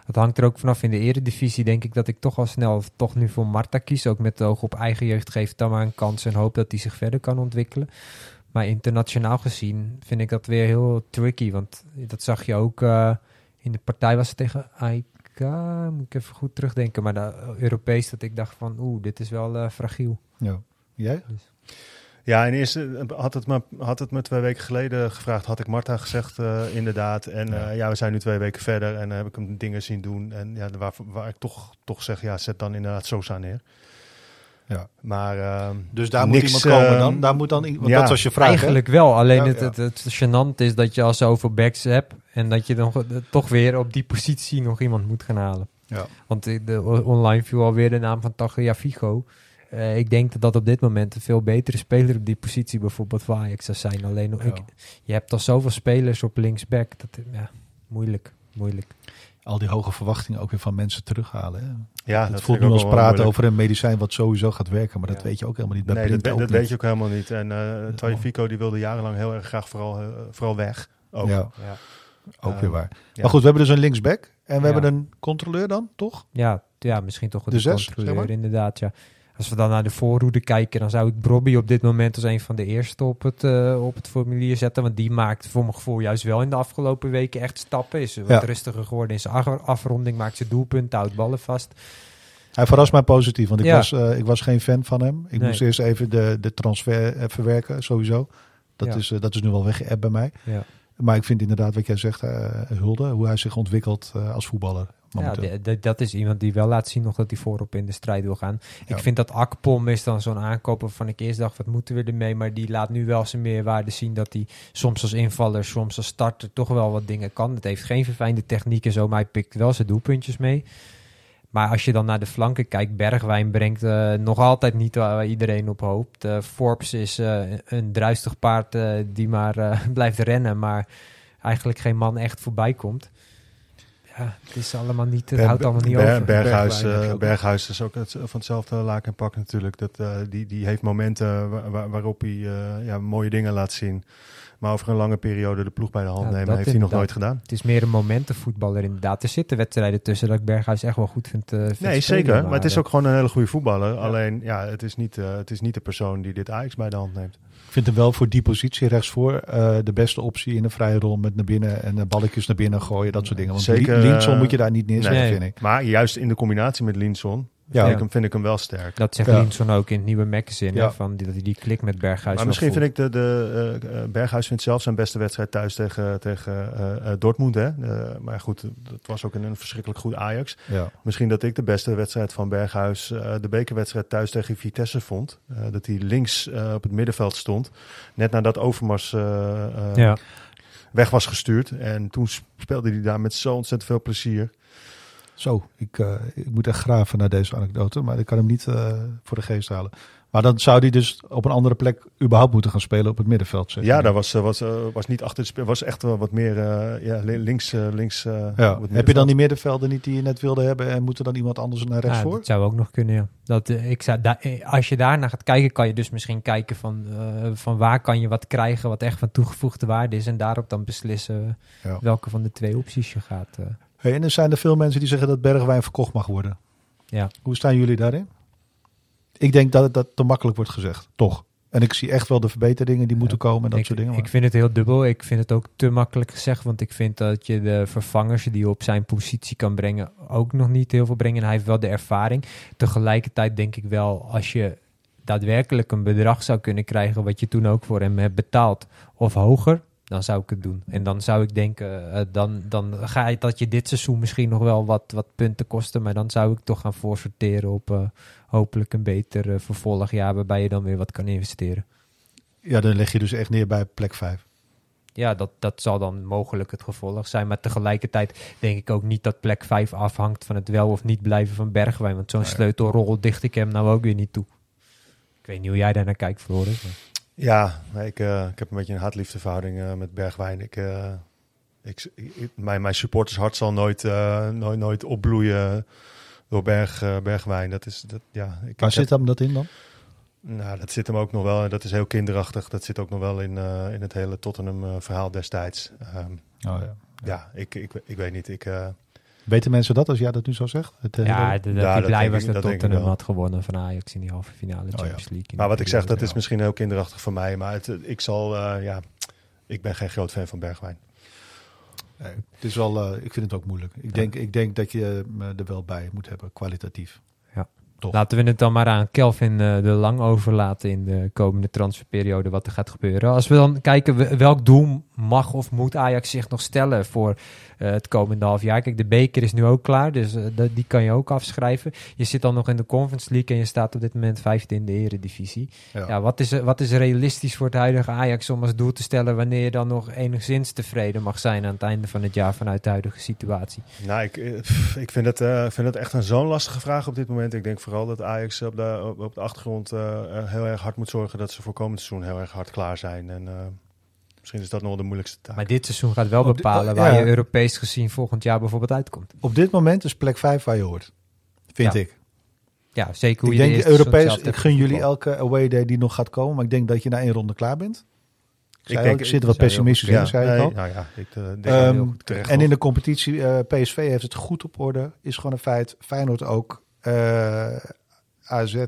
Het hangt er ook vanaf. In de eredivisie denk ik dat ik toch al snel toch nu voor Marta kies. Ook met het oog op eigen jeugd geeft dan maar een kans en hoop dat hij zich verder kan ontwikkelen. Maar internationaal gezien vind ik dat weer heel tricky. Want dat zag je ook eh, in de partij was het tegen AIK. Moet ik even goed terugdenken. Maar de, Europees dat ik dacht van oeh, dit is wel eh, fragiel. Ja. Jij? Ja, in eerste had het, me, had het me twee weken geleden gevraagd, had ik Marta gezegd, eh, inderdaad. En Ja. ja. ja, we zijn nu twee weken verder en dan heb ik hem dingen zien doen. En ja, waar, waar ik toch, toch zeg, ja, zet dan inderdaad Sosa neer. Ja. Maar ehm, Dus daar Niks, moet iemand komen ehm, dan? Daar moet dan want ja, dat was je vraag, hè? Eigenlijk wel. Alleen Ja, het, ja. het, het gênant is dat je al zoveel backs hebt. En dat je dan toch weer op die positie nog iemand moet gaan halen. Ja. Want de, de- online viel alweer de naam van Tagliafico. Eh, ik denk dat dat op dit moment een veel betere speler op die positie bijvoorbeeld voor Ajax zou zijn. Alleen nog, Ja. ik, je hebt al zoveel spelers op linksback. Dat, ja, moeilijk, moeilijk. Al die hoge verwachtingen ook weer van mensen terughalen. Hè? Ja, het dat voelt nu als praten moeilijk. over een medicijn wat sowieso gaat werken. Maar dat Ja. weet je ook helemaal niet. Bij Nee, dat, weet- ook dat weet niet. je ook helemaal niet. En eh Taje Fico die wilde jarenlang heel erg graag vooral, eh, vooral weg. Ook. Ja, Ja, ook Eh, weer waar. ja. Maar goed, we hebben dus een linksback. En we Ja. hebben een controleur dan, toch? ja, ja misschien toch De de, zes, controleur, zeg maar? inderdaad. Ja. Als we dan naar de voorhoede kijken, dan zou ik Brobby op dit moment als een van de eerste op het, eh, op het formulier zetten. Want die maakt voor mijn gevoel juist wel in de afgelopen weken echt stappen. Is wat Ja. rustiger geworden in zijn af- afronding, maakt zijn doelpunten, houdt ballen vast. Hij verrast mij positief, want ik, Ja. was, eh, ik was geen fan van hem. Ik Nee. moest eerst even de, de transfer eh, verwerken, sowieso. Dat, Ja. is, dat is nu wel weggeëpt bij mij. Ja. Maar ik vind inderdaad wat jij zegt, eh, Hulde, hoe hij zich ontwikkelt eh, als voetballer. Ja, momenteel. dat is iemand die wel laat zien nog dat hij voorop in de strijd wil gaan. Ja. Ik vind dat Akpom is dan zo'n aankoop waarvan ik eerst dacht, wat moeten we ermee? Maar die laat nu wel zijn meerwaarde zien dat hij soms als invaller, soms als starter toch wel wat dingen kan. Het heeft geen verfijnde techniek en zo, maar hij pikt wel zijn doelpuntjes mee. Maar als je dan naar de flanken kijkt, Bergwijn brengt eh, nog altijd niet waar iedereen op hoopt. Eh, Forbes is eh, een druistig paard die maar [LAUGHS] blijft rennen, maar eigenlijk geen man echt voorbij komt. Ja, het is allemaal niet, het Ber- houdt allemaal niet Ber- over. Berghuis, Bergwijn. Berghuis is ook het, van hetzelfde laken en pak natuurlijk. Dat, die, die heeft momenten waar- waar- waarop hij ja, mooie dingen laat zien. Maar over een lange periode de ploeg bij de hand Ja, nemen dat heeft hij nog nooit gedaan. Het is meer een momentenvoetballer inderdaad. Er zitten wedstrijden tussen dat ik Berghuis echt wel goed vind. eh, vind Nee, zeker. Maar het is eh, ook gewoon een hele goede voetballer. Alleen, ja, het is, niet, eh, het is niet de persoon die dit Ajax bij de hand neemt. Ik vind hem wel voor die positie rechtsvoor eh de beste optie in een vrije rol met naar binnen en balletjes naar binnen gooien, dat soort dingen. Want Zeker, Li- Linson moet je daar niet neerzetten, nee. vind ik. Maar juist in de combinatie met Linson Ja. vind, ik hem, vind ik hem wel sterk. Dat zegt Ja. Linson ook in het nieuwe magazine. hè, Ja. Van die, dat hij die klik met Berghuis Maar misschien voelt. vind ik de, de eh, eh, Berghuis vindt zelf zijn beste wedstrijd thuis tegen, tegen eh, eh, Dortmund. Hè? Maar goed, dat was ook een, een verschrikkelijk goed Ajax. Ja. Misschien dat ik de beste wedstrijd van Berghuis, eh, de bekerwedstrijd thuis tegen Vitesse vond. Eh, dat hij links eh, op het middenveld stond. Net nadat Overmars eh, eh, Ja. weg was gestuurd. En toen speelde hij daar met zo ontzettend veel plezier. Zo, ik, eh, ik moet echt graven naar deze anekdote, maar ik kan hem niet eh, voor de geest halen. Maar dan zou hij dus op een andere plek überhaupt moeten gaan spelen op het middenveld. Zeg Ja, daar was, eh, was, was niet achter de speel. Was echt wel wat meer eh, ja, li- links. eh, links Ja. het Heb je dan die middenvelden niet die je net wilde hebben en moet er dan iemand anders naar rechts Ja, voor? dat zou ook nog kunnen, ja. Dat, ik zou, da- als je daarnaar gaat kijken, kan je dus misschien kijken van, eh, van waar kan je wat krijgen wat echt van toegevoegde waarde is. En daarop dan beslissen Ja. welke van de twee opties je gaat. Hey, en er zijn er veel mensen die zeggen dat Bergwijn verkocht mag worden. Ja. Hoe staan jullie daarin? Ik denk dat het dat te makkelijk wordt gezegd, toch? En ik zie echt wel de verbeteringen die moeten komen en dat ik, soort dingen. ik vind het heel dubbel. Ik vind het ook te makkelijk gezegd. Want ik vind dat je de vervangers die je op zijn positie kan brengen, ook nog niet heel veel brengen. En hij heeft wel de ervaring. Tegelijkertijd denk ik wel, als je daadwerkelijk een bedrag zou kunnen krijgen, wat je toen ook voor hem hebt betaald, of hoger, dan zou ik het doen. En dan zou ik denken, eh, dan, dan ga je dat je dit seizoen misschien nog wel wat, wat punten kosten. Maar dan zou ik toch gaan voorsorteren op eh, hopelijk een beter eh, vervolgjaar, waarbij je dan weer wat kan investeren. Ja, dan leg je dus echt neer bij plek 5. Ja, dat, dat zal dan mogelijk het gevolg zijn. Maar tegelijkertijd denk ik ook niet dat plek 5 afhangt van het wel of niet blijven van Bergwijn. Want zo'n sleutelrol dicht ik hem nou ook weer niet toe. Ik weet niet hoe jij daar naar kijkt, Floris. maar- Ja, ik, eh, ik heb een beetje een haat-liefdeverhouding eh, met Bergwijn. Ik, eh, ik, ik- mijn, mijn supportershart zal nooit, nooit, nooit opbloeien door Berg, Bergwijn. Dat is, dat, ja, ik, Waar zit hem dat in dan? Nou, dat zit hem ook nog wel. En dat is heel kinderachtig. Dat zit ook nog wel in, in het hele Tottenham-verhaal destijds. Ehm, Oh, ja. ja, ik, ik, ik weet niet. Ik, Weten mensen dat als jij dat nu zo zegt? Het, eh, Ja, de- dat Ja, hij dat blij was dat Tottenham had gewonnen van Ajax in die halve finale ja. Champions League. in maar wat ik zeg, dat is misschien heel kinderachtig van mij. Maar het, ik zal, eh, ja, ik ben geen groot fan van Bergwijn. Nee, het is wel, eh, ik vind het ook moeilijk. Ik, denk, ik denk dat je me er wel bij moet hebben, kwalitatief. Laten we het dan maar aan Kelvin eh, de Lang overlaten in de komende transferperiode wat er gaat gebeuren. Als we dan kijken we- welk doel mag of moet Ajax zich nog stellen voor eh, het komende half jaar? Kijk, de beker is nu ook klaar, dus eh, dat- die kan je ook afschrijven. Je zit dan nog in de Conference League en je staat op dit moment vijfde in de eredivisie. Ja. Ja, wat, is, er- wat is realistisch voor het huidige Ajax om als doel te stellen wanneer je dan nog enigszins tevreden mag zijn aan het einde van het jaar vanuit de huidige situatie? Nou, ik, eh, ik vind, het, eh, vind het echt een zo'n lastige vraag op dit moment. Ik denk vooral dat Ajax op de, op, de achtergrond eh, eh, heel erg hard moet zorgen dat ze voor komend seizoen heel erg hard klaar zijn. En eh, misschien is dat nog de moeilijkste taak. Maar dit seizoen gaat wel Op de- bepalen oh, waar ja. je Europees gezien volgend jaar bijvoorbeeld uitkomt. Op dit moment is plek 5 waar je hoort. Vind Ja. ik. Ja, zeker hoe Ik je de denk Europees, ik gun jullie elke away day die nog gaat komen. Maar ik denk dat je na één ronde klaar bent. Ik, zei denk- ook, ik zit er wat pessimistisch in, zei ik nee, al. nou ja, ik eh, denk Ehm, terecht en in de competitie, eh, PSV heeft het goed op orde. Is gewoon een feit. Feyenoord ook. Eh, AZ,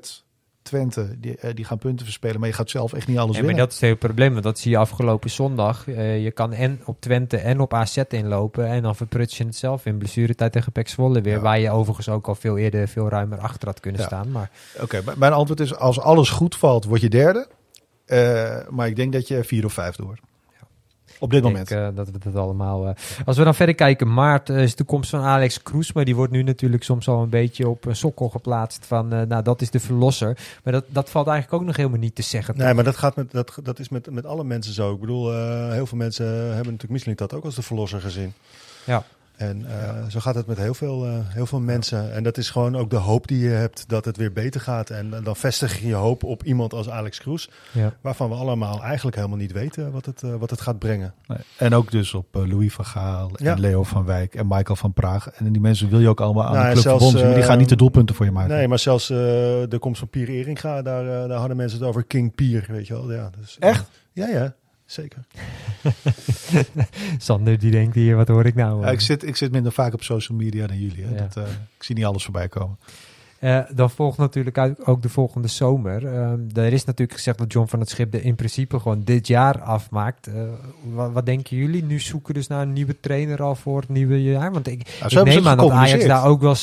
Twente, die, eh, die gaan punten verspelen. Maar je gaat zelf echt niet alles maar winnen. dat is het hele probleem, want dat zie je afgelopen zondag. Eh, je kan en op Twente en op AZ inlopen en dan verprut je het zelf in blessuretijd tegen Pek Zwolle weer. Ja. Waar je overigens ook al veel eerder veel ruimer achter had kunnen Ja. staan. Maar Oké, mijn antwoord is als alles goed valt, word je derde. Eh, maar ik denk dat je vier of vijf door. Op dit moment. eh, dat we dat allemaal... eh, Als we dan verder kijken, maart eh, is de toekomst van Alex Kroes. Maar die wordt nu natuurlijk soms al een beetje op een sokkel geplaatst van... nou, dat is de verlosser. Maar dat, dat valt eigenlijk ook nog helemaal niet te zeggen. Nee, maar dat, gaat met, dat, dat is met, met alle mensen zo. Ik bedoel, heel veel mensen hebben natuurlijk Michelin dat ook als de verlosser gezien. Ja. En eh, zo gaat het met heel veel, eh, heel veel mensen. En dat is gewoon ook de hoop die je hebt dat het weer beter gaat. En, dan vestig je je hoop op iemand als Alex Kroes. Ja. Waarvan we allemaal eigenlijk helemaal niet weten wat het, eh, wat het gaat brengen. Nee. En ook dus op Louis van Gaal en Ja. Leo van Wijk en Michael van Praag. En die mensen wil je ook allemaal aan Nou, de club zelfs, verbonden die gaan niet de doelpunten voor je maken. Nee, maar zelfs de komst van Pier Eringa, daar, daar hadden mensen het over King Pier, weet je wel. Ja, dus, Echt? Ja, ja, zeker. [LAUGHS] Sander die denkt hier, wat hoor ik nou? Ja, ik, zit, ik zit minder vaak op social media dan jullie. Hè. Ja. Dat, eh, ik zie niet alles voorbij komen. Eh, dan volgt natuurlijk uit- ook de volgende zomer. Ehm, er is natuurlijk gezegd dat John van het Schip er in principe gewoon dit jaar afmaakt. Eh, wat, wat denken jullie? Nu zoeken dus naar een nieuwe trainer al voor het nieuwe jaar? Want ik, Nou, ik neem aan dat Ajax daar ook wel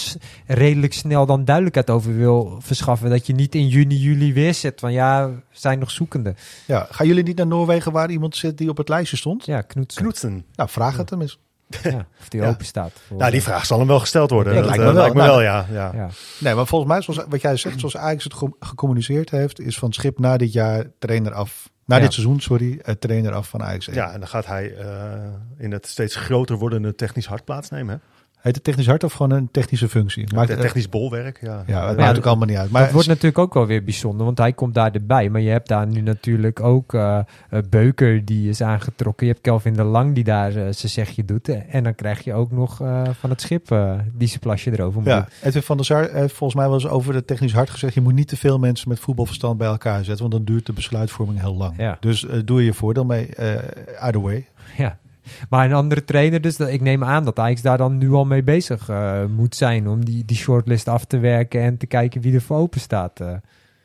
redelijk snel dan duidelijkheid over wil verschaffen. Dat je niet in juni, juli weer zet van ja, we zijn nog zoekende. Ja, gaan jullie niet naar Noorwegen waar iemand zit die op het lijstje stond? Ja, Knoetsen. Knoetsen. Nou, vraag het hem eens. Ja, [LAUGHS] of die Ja. open staat. voor- Nou, die vraag zal hem wel gesteld worden. Dat lijkt eh, me wel. lijkt me Nou, wel, ja. ja. Ja. Nee, maar volgens mij, zoals, wat jij zegt, zoals Ajax het ge- gecommuniceerd heeft, is van schip na dit jaar trainer af. Na Ja. dit seizoen, sorry, eh, trainer af van Ajax. Ja, en dan gaat hij eh, in het steeds groter wordende technisch hart plaatsnemen. Hè? Heet het technisch hard of gewoon een technische functie? Maakt, Te- technisch bolwerk, ja. ja, het Ja, maakt ook allemaal niet uit. Maar dat wordt natuurlijk ook wel weer bijzonder, want hij komt daar erbij. Maar je hebt daar nu natuurlijk ook eh, eh, Beuker, die is aangetrokken. Je hebt Kelvin de Lang, die daar eh, zijn zegje doet. En dan krijg je ook nog eh, van het schip eh, die zijn plasje erover moet. Ja, Edwin van der Sar heeft volgens mij wel eens over de technisch hard gezegd... je moet niet te veel mensen met voetbalverstand bij elkaar zetten... want dan duurt de besluitvorming heel lang. Ja. Dus doe je je voordeel mee, eh either way. Ja. Maar een andere trainer, dus dat, ik neem aan dat Ajax daar dan nu al mee bezig eh, moet zijn... om die, die shortlist af te werken en te kijken wie er voor open staat. eh.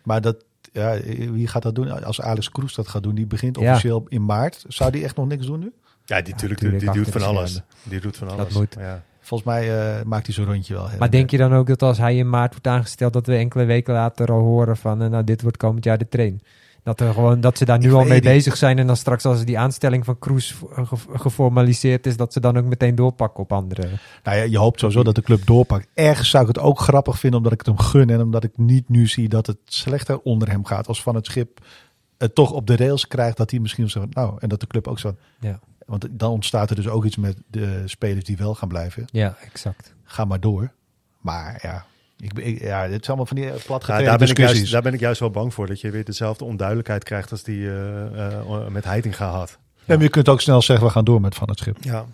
Maar dat, ja, wie gaat dat doen? Als Alex Kroes dat gaat doen, die begint Ja. officieel in maart. Zou die echt nog niks doen nu? Ja, die, natuurlijk, tuurlijk, die, die doet van alles. schermen. Die doet van Dat alles. moet. Ja. Volgens mij eh, maakt hij zo'n rondje wel. Maar denk je dan ook dat als hij in maart wordt aangesteld... dat we enkele weken later al horen van... nou, dit wordt komend jaar de train. Dat, er gewoon, dat ze daar nu Ik al mee niet. bezig zijn... en dan straks als die aanstelling van Kroes ge- geformaliseerd is... dat ze dan ook meteen doorpakken op andere... Nou ja, je hoopt sowieso dat de club doorpakt. Ergens zou ik het ook grappig vinden omdat ik het hem gun. En omdat ik niet nu zie dat het slechter onder hem gaat. Als van het schip het toch op de rails krijgt. Dat hij misschien zo nou en dat de club ook zo. Ja, Want dan ontstaat er dus ook iets met de spelers die wel gaan blijven. ja exact. Ga maar door. Maar ja, ik, ja dit is allemaal van die Ja, platgetreden daar, ben ik discussies. juist, daar ben ik juist wel bang voor. Dat je weer dezelfde onduidelijkheid krijgt als die eh, eh, met Heitinga had. Ja, maar je kunt ook snel zeggen, we gaan door met Van het Schip. Ja.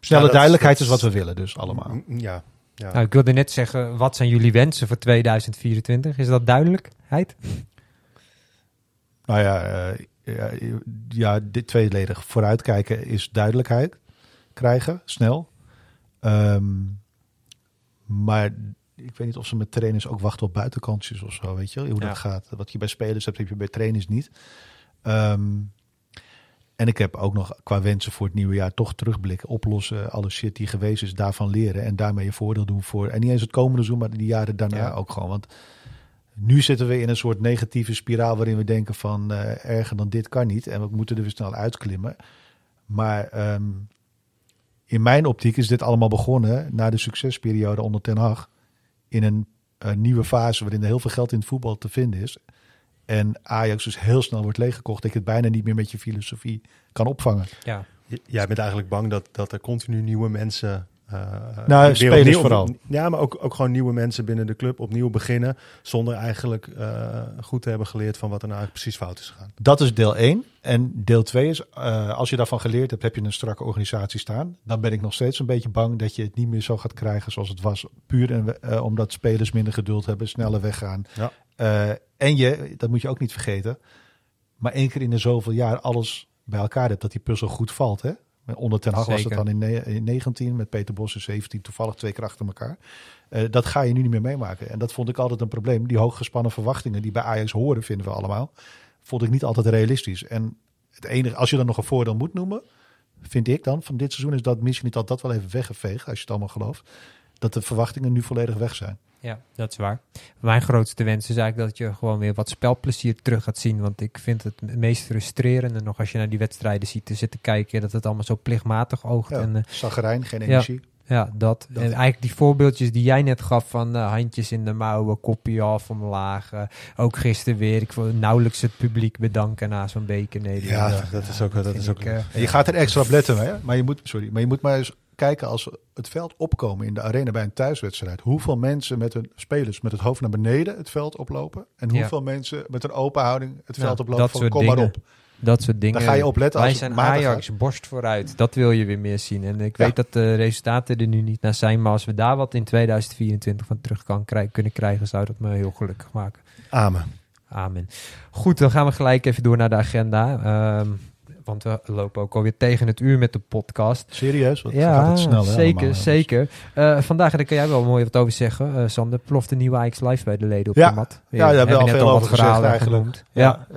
Snelle Ja, duidelijkheid dat- is wat we willen dus allemaal. Mm, Ja. ja. Nou, ik wilde net zeggen, wat zijn jullie wensen voor 2024? Is dat duidelijkheid? Nou ja, eh, ja, ja, dit tweeledig vooruitkijken is duidelijkheid krijgen, snel. Ehm, maar ik weet niet of ze met trainers ook wachten op buitenkantjes of zo, weet je hoe Ja. dat gaat. Wat je bij spelers hebt, heb je bij trainers niet. Ehm, en ik heb ook nog qua wensen voor het nieuwe jaar toch terugblikken, oplossen, alle shit die geweest is, daarvan leren en daarmee je voordeel doen voor, en niet eens het komende seizoen, maar die jaren daarna Ja. ook gewoon. Want nu zitten we in een soort negatieve spiraal waarin we denken van eh, erger dan dit kan niet en we moeten er weer snel uitklimmen. Maar ehm, in mijn optiek is dit allemaal begonnen na de succesperiode onder Ten Hag. In een, eh, nieuwe fase waarin er heel veel geld in het voetbal te vinden is. En Ajax dus heel snel wordt leeggekocht. Dat je het bijna niet meer met je filosofie kan opvangen. Ja. J- Jij bent eigenlijk bang dat, dat er continu nieuwe mensen. Eh, Nou, spelers opnieuw- vooral. Ja, maar ook, ook gewoon nieuwe mensen binnen de club opnieuw beginnen. Zonder eigenlijk eh, goed te hebben geleerd van wat er nou eigenlijk precies fout is gegaan. Dat is deel 1. En deel 2 is, eh, als je daarvan geleerd hebt, heb je een strakke organisatie staan. Dan ben ik nog steeds een beetje bang dat je het niet meer zo gaat krijgen zoals het was. Puur en, omdat spelers minder geduld hebben, sneller weggaan. Ja. En je, dat moet je ook niet vergeten, maar één keer in de zoveel jaar alles bij elkaar hebt, dat die puzzel goed valt. Hè? Onder Ten Hag was het dan in 19, met Peter Bos in 17, toevallig twee keer achter elkaar. Eh, dat ga je nu niet meer meemaken. En dat vond ik altijd een probleem. Die hooggespannen verwachtingen die bij Ajax horen, vinden we allemaal, vond ik niet altijd realistisch. En het enige, als je dan nog een voordeel moet noemen, vind ik dan van dit seizoen, is dat misschien niet al dat wel even weggeveegd, als je het allemaal gelooft. Dat de verwachtingen nu volledig weg zijn. Ja, dat is waar. Mijn grootste wens is eigenlijk dat je gewoon weer wat spelplezier terug gaat zien. Want ik vind het het meest frustrerende nog als je naar die wedstrijden ziet te zitten kijken. Dat het allemaal zo plichtmatig oogt. Ja, En eh, Zaggerijn, geen energie. ja, dat. Dat. En eigenlijk die voorbeeldjes die jij net gaf van eh, handjes in de mouwen, kopje af omlaag. eh, ook gisteren weer. Ik wil nauwelijks het publiek bedanken na zo'n bekernederlaag. Ja, dat is ook. Dat is ook ik, eh, je gaat er extra op letten, hè? Maar je moet, sorry, maar je moet maar eens kijken als het veld opkomen in de arena bij een thuiswedstrijd. Hoeveel mensen met hun spelers met het hoofd naar beneden het veld oplopen. En Ja. hoeveel mensen met een open houding het veld oplopen dat van soort kom maar dingen. op. Dat soort dingen. Daar ga je op letten Wij als zijn Ajax, borst vooruit. Dat wil je weer meer zien. En ik weet dat de resultaten er nu niet naar zijn. Maar als we daar wat in 2024 van terug kan krij- kunnen krijgen, zou dat me heel gelukkig maken. Amen. Amen. Goed, dan gaan we gelijk even door naar de agenda. Ehm, want we lopen ook alweer tegen het uur met de podcast. Serieus? Want ja, gaat het snel, hè, zeker, allemaal. zeker. Eh, vandaag, daar kan jij wel mooi wat over zeggen. eh Sander, ploft de nieuwe Ajax Live bij de leden op Ja. de mat. Ja, daar hebben we al veel wat over gezegd eigenlijk. genoemd. Ja, Ja. eh,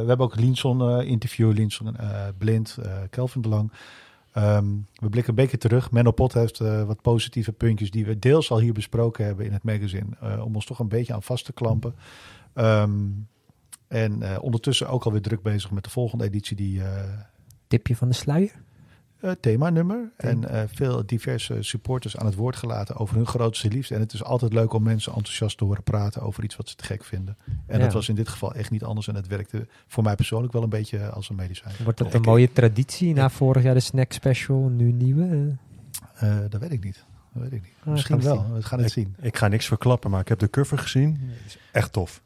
we hebben ook Linson interview, Linson Blind, Kelvin de Lang. Ehm, we blikken een beetje terug. Menno Pot heeft wat positieve puntjes die we deels al hier besproken hebben in het magazine. om ons toch een beetje aan vast te klampen. Ehm, en eh, ondertussen ook alweer druk bezig met de volgende editie die eh, Tipje van de sluier? eh, themanummer. En eh, veel diverse supporters aan het woord gelaten over hun grootste liefde. En het is altijd leuk om mensen enthousiast te horen praten over iets wat ze te gek vinden. En Ja. dat was in dit geval echt niet anders. En het werkte voor mij persoonlijk wel een beetje als een medicijn. Wordt dat Ik- een mooie traditie? Na vorig jaar de snack special, nu nieuwe? Dat weet ik niet. Dat weet ik niet. we Misschien wel. We gaan het zien. Ik ga niks verklappen, maar ik heb de cover gezien. Is echt tof.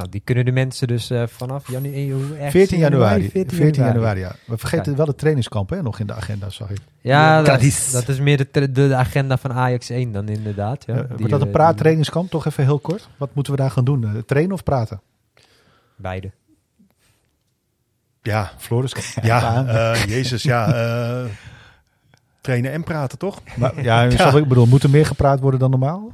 Nou, die kunnen de mensen dus eh, vanaf januari... 14 januari. 14, 14 januari, ja. We vergeten wel de trainingskamp hè, nog in de agenda, zag ik. Ja, dat, dat is meer de, tra- de, de agenda van Ajax 1 dan inderdaad. Ja. Eh, Die, wordt dat een eh, praattrainingskamp? Toch even heel kort. Wat moeten we daar gaan doen? Eh, trainen of praten? Beide. Ja, Floris, [LAUGHS] ja eh, Jezus, ja. eh, trainen en praten, toch? Maar, ja, [LAUGHS] ik bedoel, moet er meer gepraat worden dan normaal?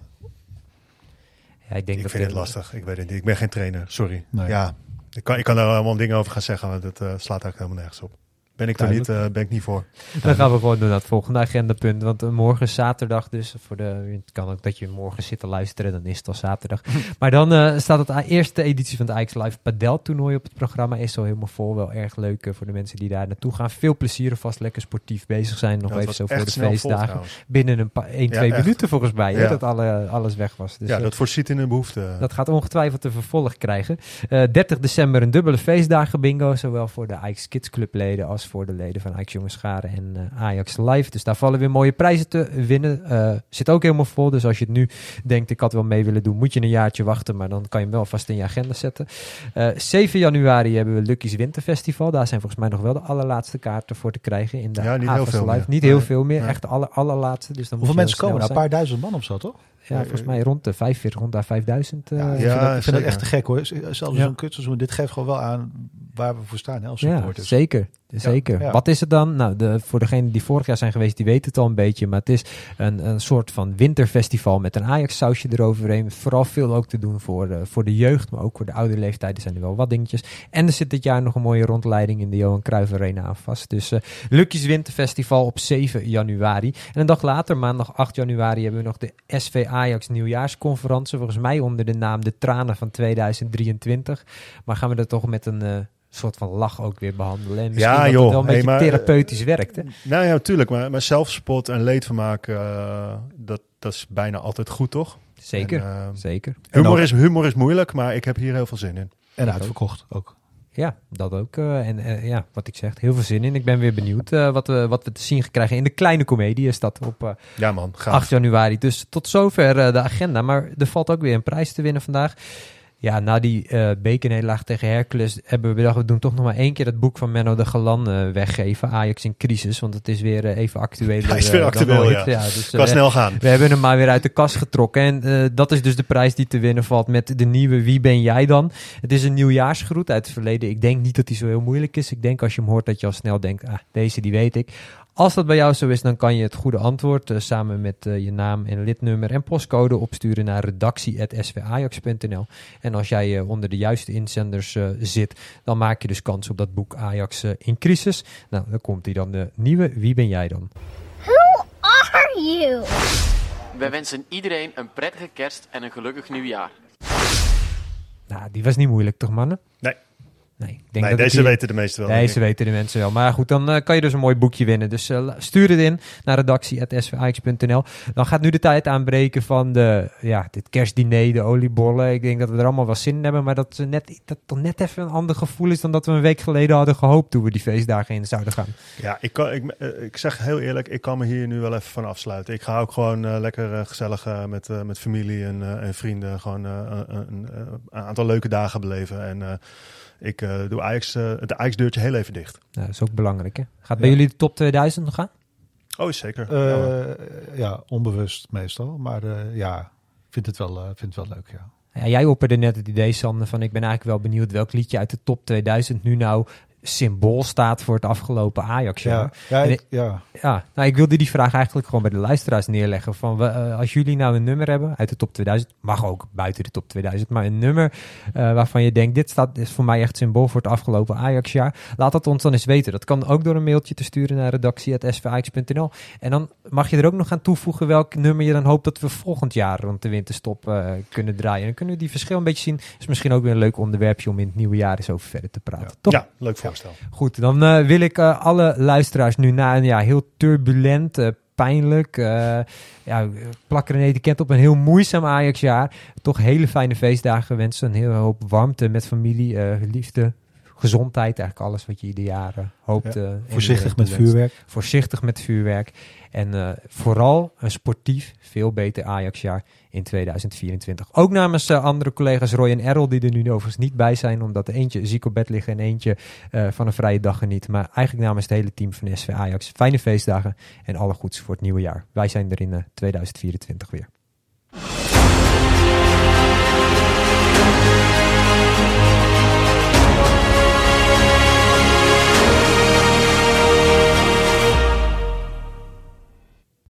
Ja, ik denk Ik dat vind het lastig. Ik weet het niet. Ik ben geen trainer. Sorry. Nee. Ja, ik kan, ik kan er allemaal dingen over gaan zeggen, maar dat eh, slaat eigenlijk helemaal nergens op. Ben ik er niet, eh, ben ik niet voor. Dan gaan we gewoon door naar het volgende agendapunt. Want eh, morgen is zaterdag dus. Voor de, het kan ook dat je morgen zit te luisteren. Dan is het al zaterdag. [LAUGHS] maar dan eh, staat het eerste editie van het Ajax Live Padel toernooi op het programma. Is al helemaal vol. Wel erg leuk voor de mensen die daar naartoe gaan. Veel plezier en vast lekker sportief bezig zijn. Nog Ja, even zo voor de vol feestdagen. Binnen een paar 1, Ja, 2 echt. minuten volgens mij. Hè, dat alle, alles weg was. Dus, ja, dat voorziet in een behoefte. dat gaat ongetwijfeld een vervolg krijgen. Eh 30 december een dubbele feestdagen bingo. Zowel voor de Ajax Kids Club leden als voor de leden van Ajax Jongens Scharen en eh, Ajax Live. Dus daar vallen weer mooie prijzen te winnen. Eh, zit ook helemaal vol. Dus als je het nu denkt ik had wel mee willen doen, moet je een jaartje wachten. Maar dan kan je hem wel vast in je agenda zetten. Eh 7 januari hebben we Lucky's Winterfestival. Daar zijn volgens mij nog wel de allerlaatste kaarten voor te krijgen in de Ja, niet heel veel Live. meer. Niet heel Nee. veel meer. Nee. Echt de aller, allerlaatste. Dus dan moet Hoeveel mensen komen? Nou, een paar duizend man of zo, toch? Ja, volgens mij rond de 45, rond daar 5000. eh, Ja, ik Ja, vind, dat, ik vind dat zeker. echt te gek hoor. Zelfs Ja. zo'n kutseizoen, dit geeft gewoon wel aan waar we voor staan hè, als Ja, supporters. zeker. Zeker. ja. Wat is het dan? Nou, de, voor degenen die vorig jaar zijn geweest, die weten het al een beetje. Maar het is een, een soort van winterfestival met een Ajax-sausje eroverheen. Vooral veel ook te doen voor, eh, voor de jeugd, maar ook voor de oude leeftijden zijn er wel wat dingetjes. En er zit dit jaar nog een mooie rondleiding in de Johan Cruijff Arena aan vast. Dus Lucky's Winterfestival op 7 januari. En een dag later, maandag 8 januari, hebben we nog de SV Ajax nieuwjaarsconferentie. Volgens mij onder de naam De Tranen van 2023. Maar gaan we er toch met een... eh, soort van lach ook weer behandelen. En misschien Ja, dat joh. het wel een Hey, beetje maar, eh, therapeutisch werkt. Hè? Nou ja, natuurlijk. Maar, maar zelfspot en leedvermaak, eh, dat, dat is bijna altijd goed, toch? Zeker, En, eh, zeker. humor, is, humor is moeilijk, maar ik heb hier heel veel zin in. En uitverkocht ook. Ja, dat ook. eh, en ja, wat ik zeg, heel veel zin in. Ik ben weer benieuwd wat, we, wat we te zien krijgen in de kleine comedie. Is dat op eh, Ja man, ga. 8 januari. Dus tot zover de agenda. Maar er valt ook weer een prijs te winnen vandaag. Ja, na die eh bekernederlaag tegen Hercules hebben we bedacht... we doen toch nog maar één keer dat boek van Menno de Galan eh, weggeven. Ajax in crisis, want het is weer eh, even actueel. [LAUGHS] Hij is weer actueel, ja. dus, Kan snel gaan. we hebben hem maar weer uit de kast getrokken. En dat is dus de prijs die te winnen valt met de nieuwe Wie ben jij dan? Het is een nieuwjaarsgroet uit het verleden. Ik denk niet dat die zo heel moeilijk is. Ik denk als je hem hoort dat je al snel denkt, ah, deze die weet ik. Als dat bij jou zo is, dan kan je het goede antwoord eh, samen met eh, je naam en lidnummer en postcode opsturen naar redactie.svajax.nl. En als jij eh, onder de juiste inzenders zit, dan maak je dus kans op dat boek Ajax in crisis. Nou, dan komt hij dan de nieuwe Wie ben jij dan? are you? Wij wensen iedereen een prettige kerst en een gelukkig nieuwjaar. Nou, die was niet moeilijk toch mannen? Nee. Nee, ik denk Nee, dat deze die- weten de meesten wel. Deze weten de mensen wel. Maar goed, dan eh, kan je dus een mooi boekje winnen. Dus eh, stuur het in naar redactie.svix.nl. Dan gaat nu de tijd aanbreken van de, ja, dit kerstdiner, de oliebollen. Ik denk dat we er allemaal wel zin in hebben. Maar dat, het net, dat toch net even een ander gevoel is dan dat we een week geleden hadden gehoopt toen we die feestdagen in zouden gaan. Ja, ik, kan, ik, eh, ik zeg heel eerlijk, ik kan me hier nu wel even van afsluiten. Ik ga ook gewoon lekker gezellig met, met familie en, en vrienden gewoon een, een, een aantal leuke dagen beleven. En ik eh, doe Ajax, eh, het Ajax-deurtje heel even dicht. Nou, dat is ook belangrijk hè. Gaat bij Ja. jullie de top 2000 nog gaan? Oh, zeker. Eh, Ja, onbewust meestal. Maar eh, ja, ik vind het wel, eh, vind het wel leuk, ja. Ja, jij opperde net het idee, Sander, van ik ben eigenlijk wel benieuwd welk liedje uit de top 2000 nu nou symbool staat voor het afgelopen Ajax. Ja, ja, En ik- ja. Ja, nou, ik wilde die vraag eigenlijk gewoon bij de luisteraars neerleggen. Van, we, eh, als jullie nou een nummer hebben uit de top 2000, mag ook buiten de top 2000, maar een nummer eh, waarvan je denkt, dit staat, is voor mij echt symbool voor het afgelopen Ajax-jaar. Laat dat ons dan eens weten. Dat kan ook door een mailtje te sturen naar redactie.svax.nl. En dan mag je er ook nog aan toevoegen welk nummer je dan hoopt dat we volgend jaar rond de winterstop eh, kunnen draaien. Dan kunnen we die verschil een beetje zien. Is misschien ook weer een leuk onderwerpje om in het nieuwe jaar eens over verder te praten. Toch? ja, leuk Goed, dan eh, wil ik eh, alle luisteraars nu na een ja, heel turbulent, eh, pijnlijk, ja, plak een etiket op een heel moeizaam Ajax-jaar. Toch hele fijne feestdagen wensen. Een hele hoop warmte met familie, liefde, gezondheid. Eigenlijk alles wat je ieder jaar eh, hoopt. Ja, eh, Voorzichtig met vuurwerk. Voorzichtig met vuurwerk. En eh, vooral een sportief, veel beter Ajax-jaar in 2024. Ook namens eh, andere collega's Roy en Errol, die er nu overigens niet bij zijn, omdat er eentje ziek op bed ligt en eentje van een vrije dag geniet. Maar eigenlijk namens het hele team van SV Ajax, fijne feestdagen en alle goeds voor het nieuwe jaar. Wij zijn er in eh, 2024 weer.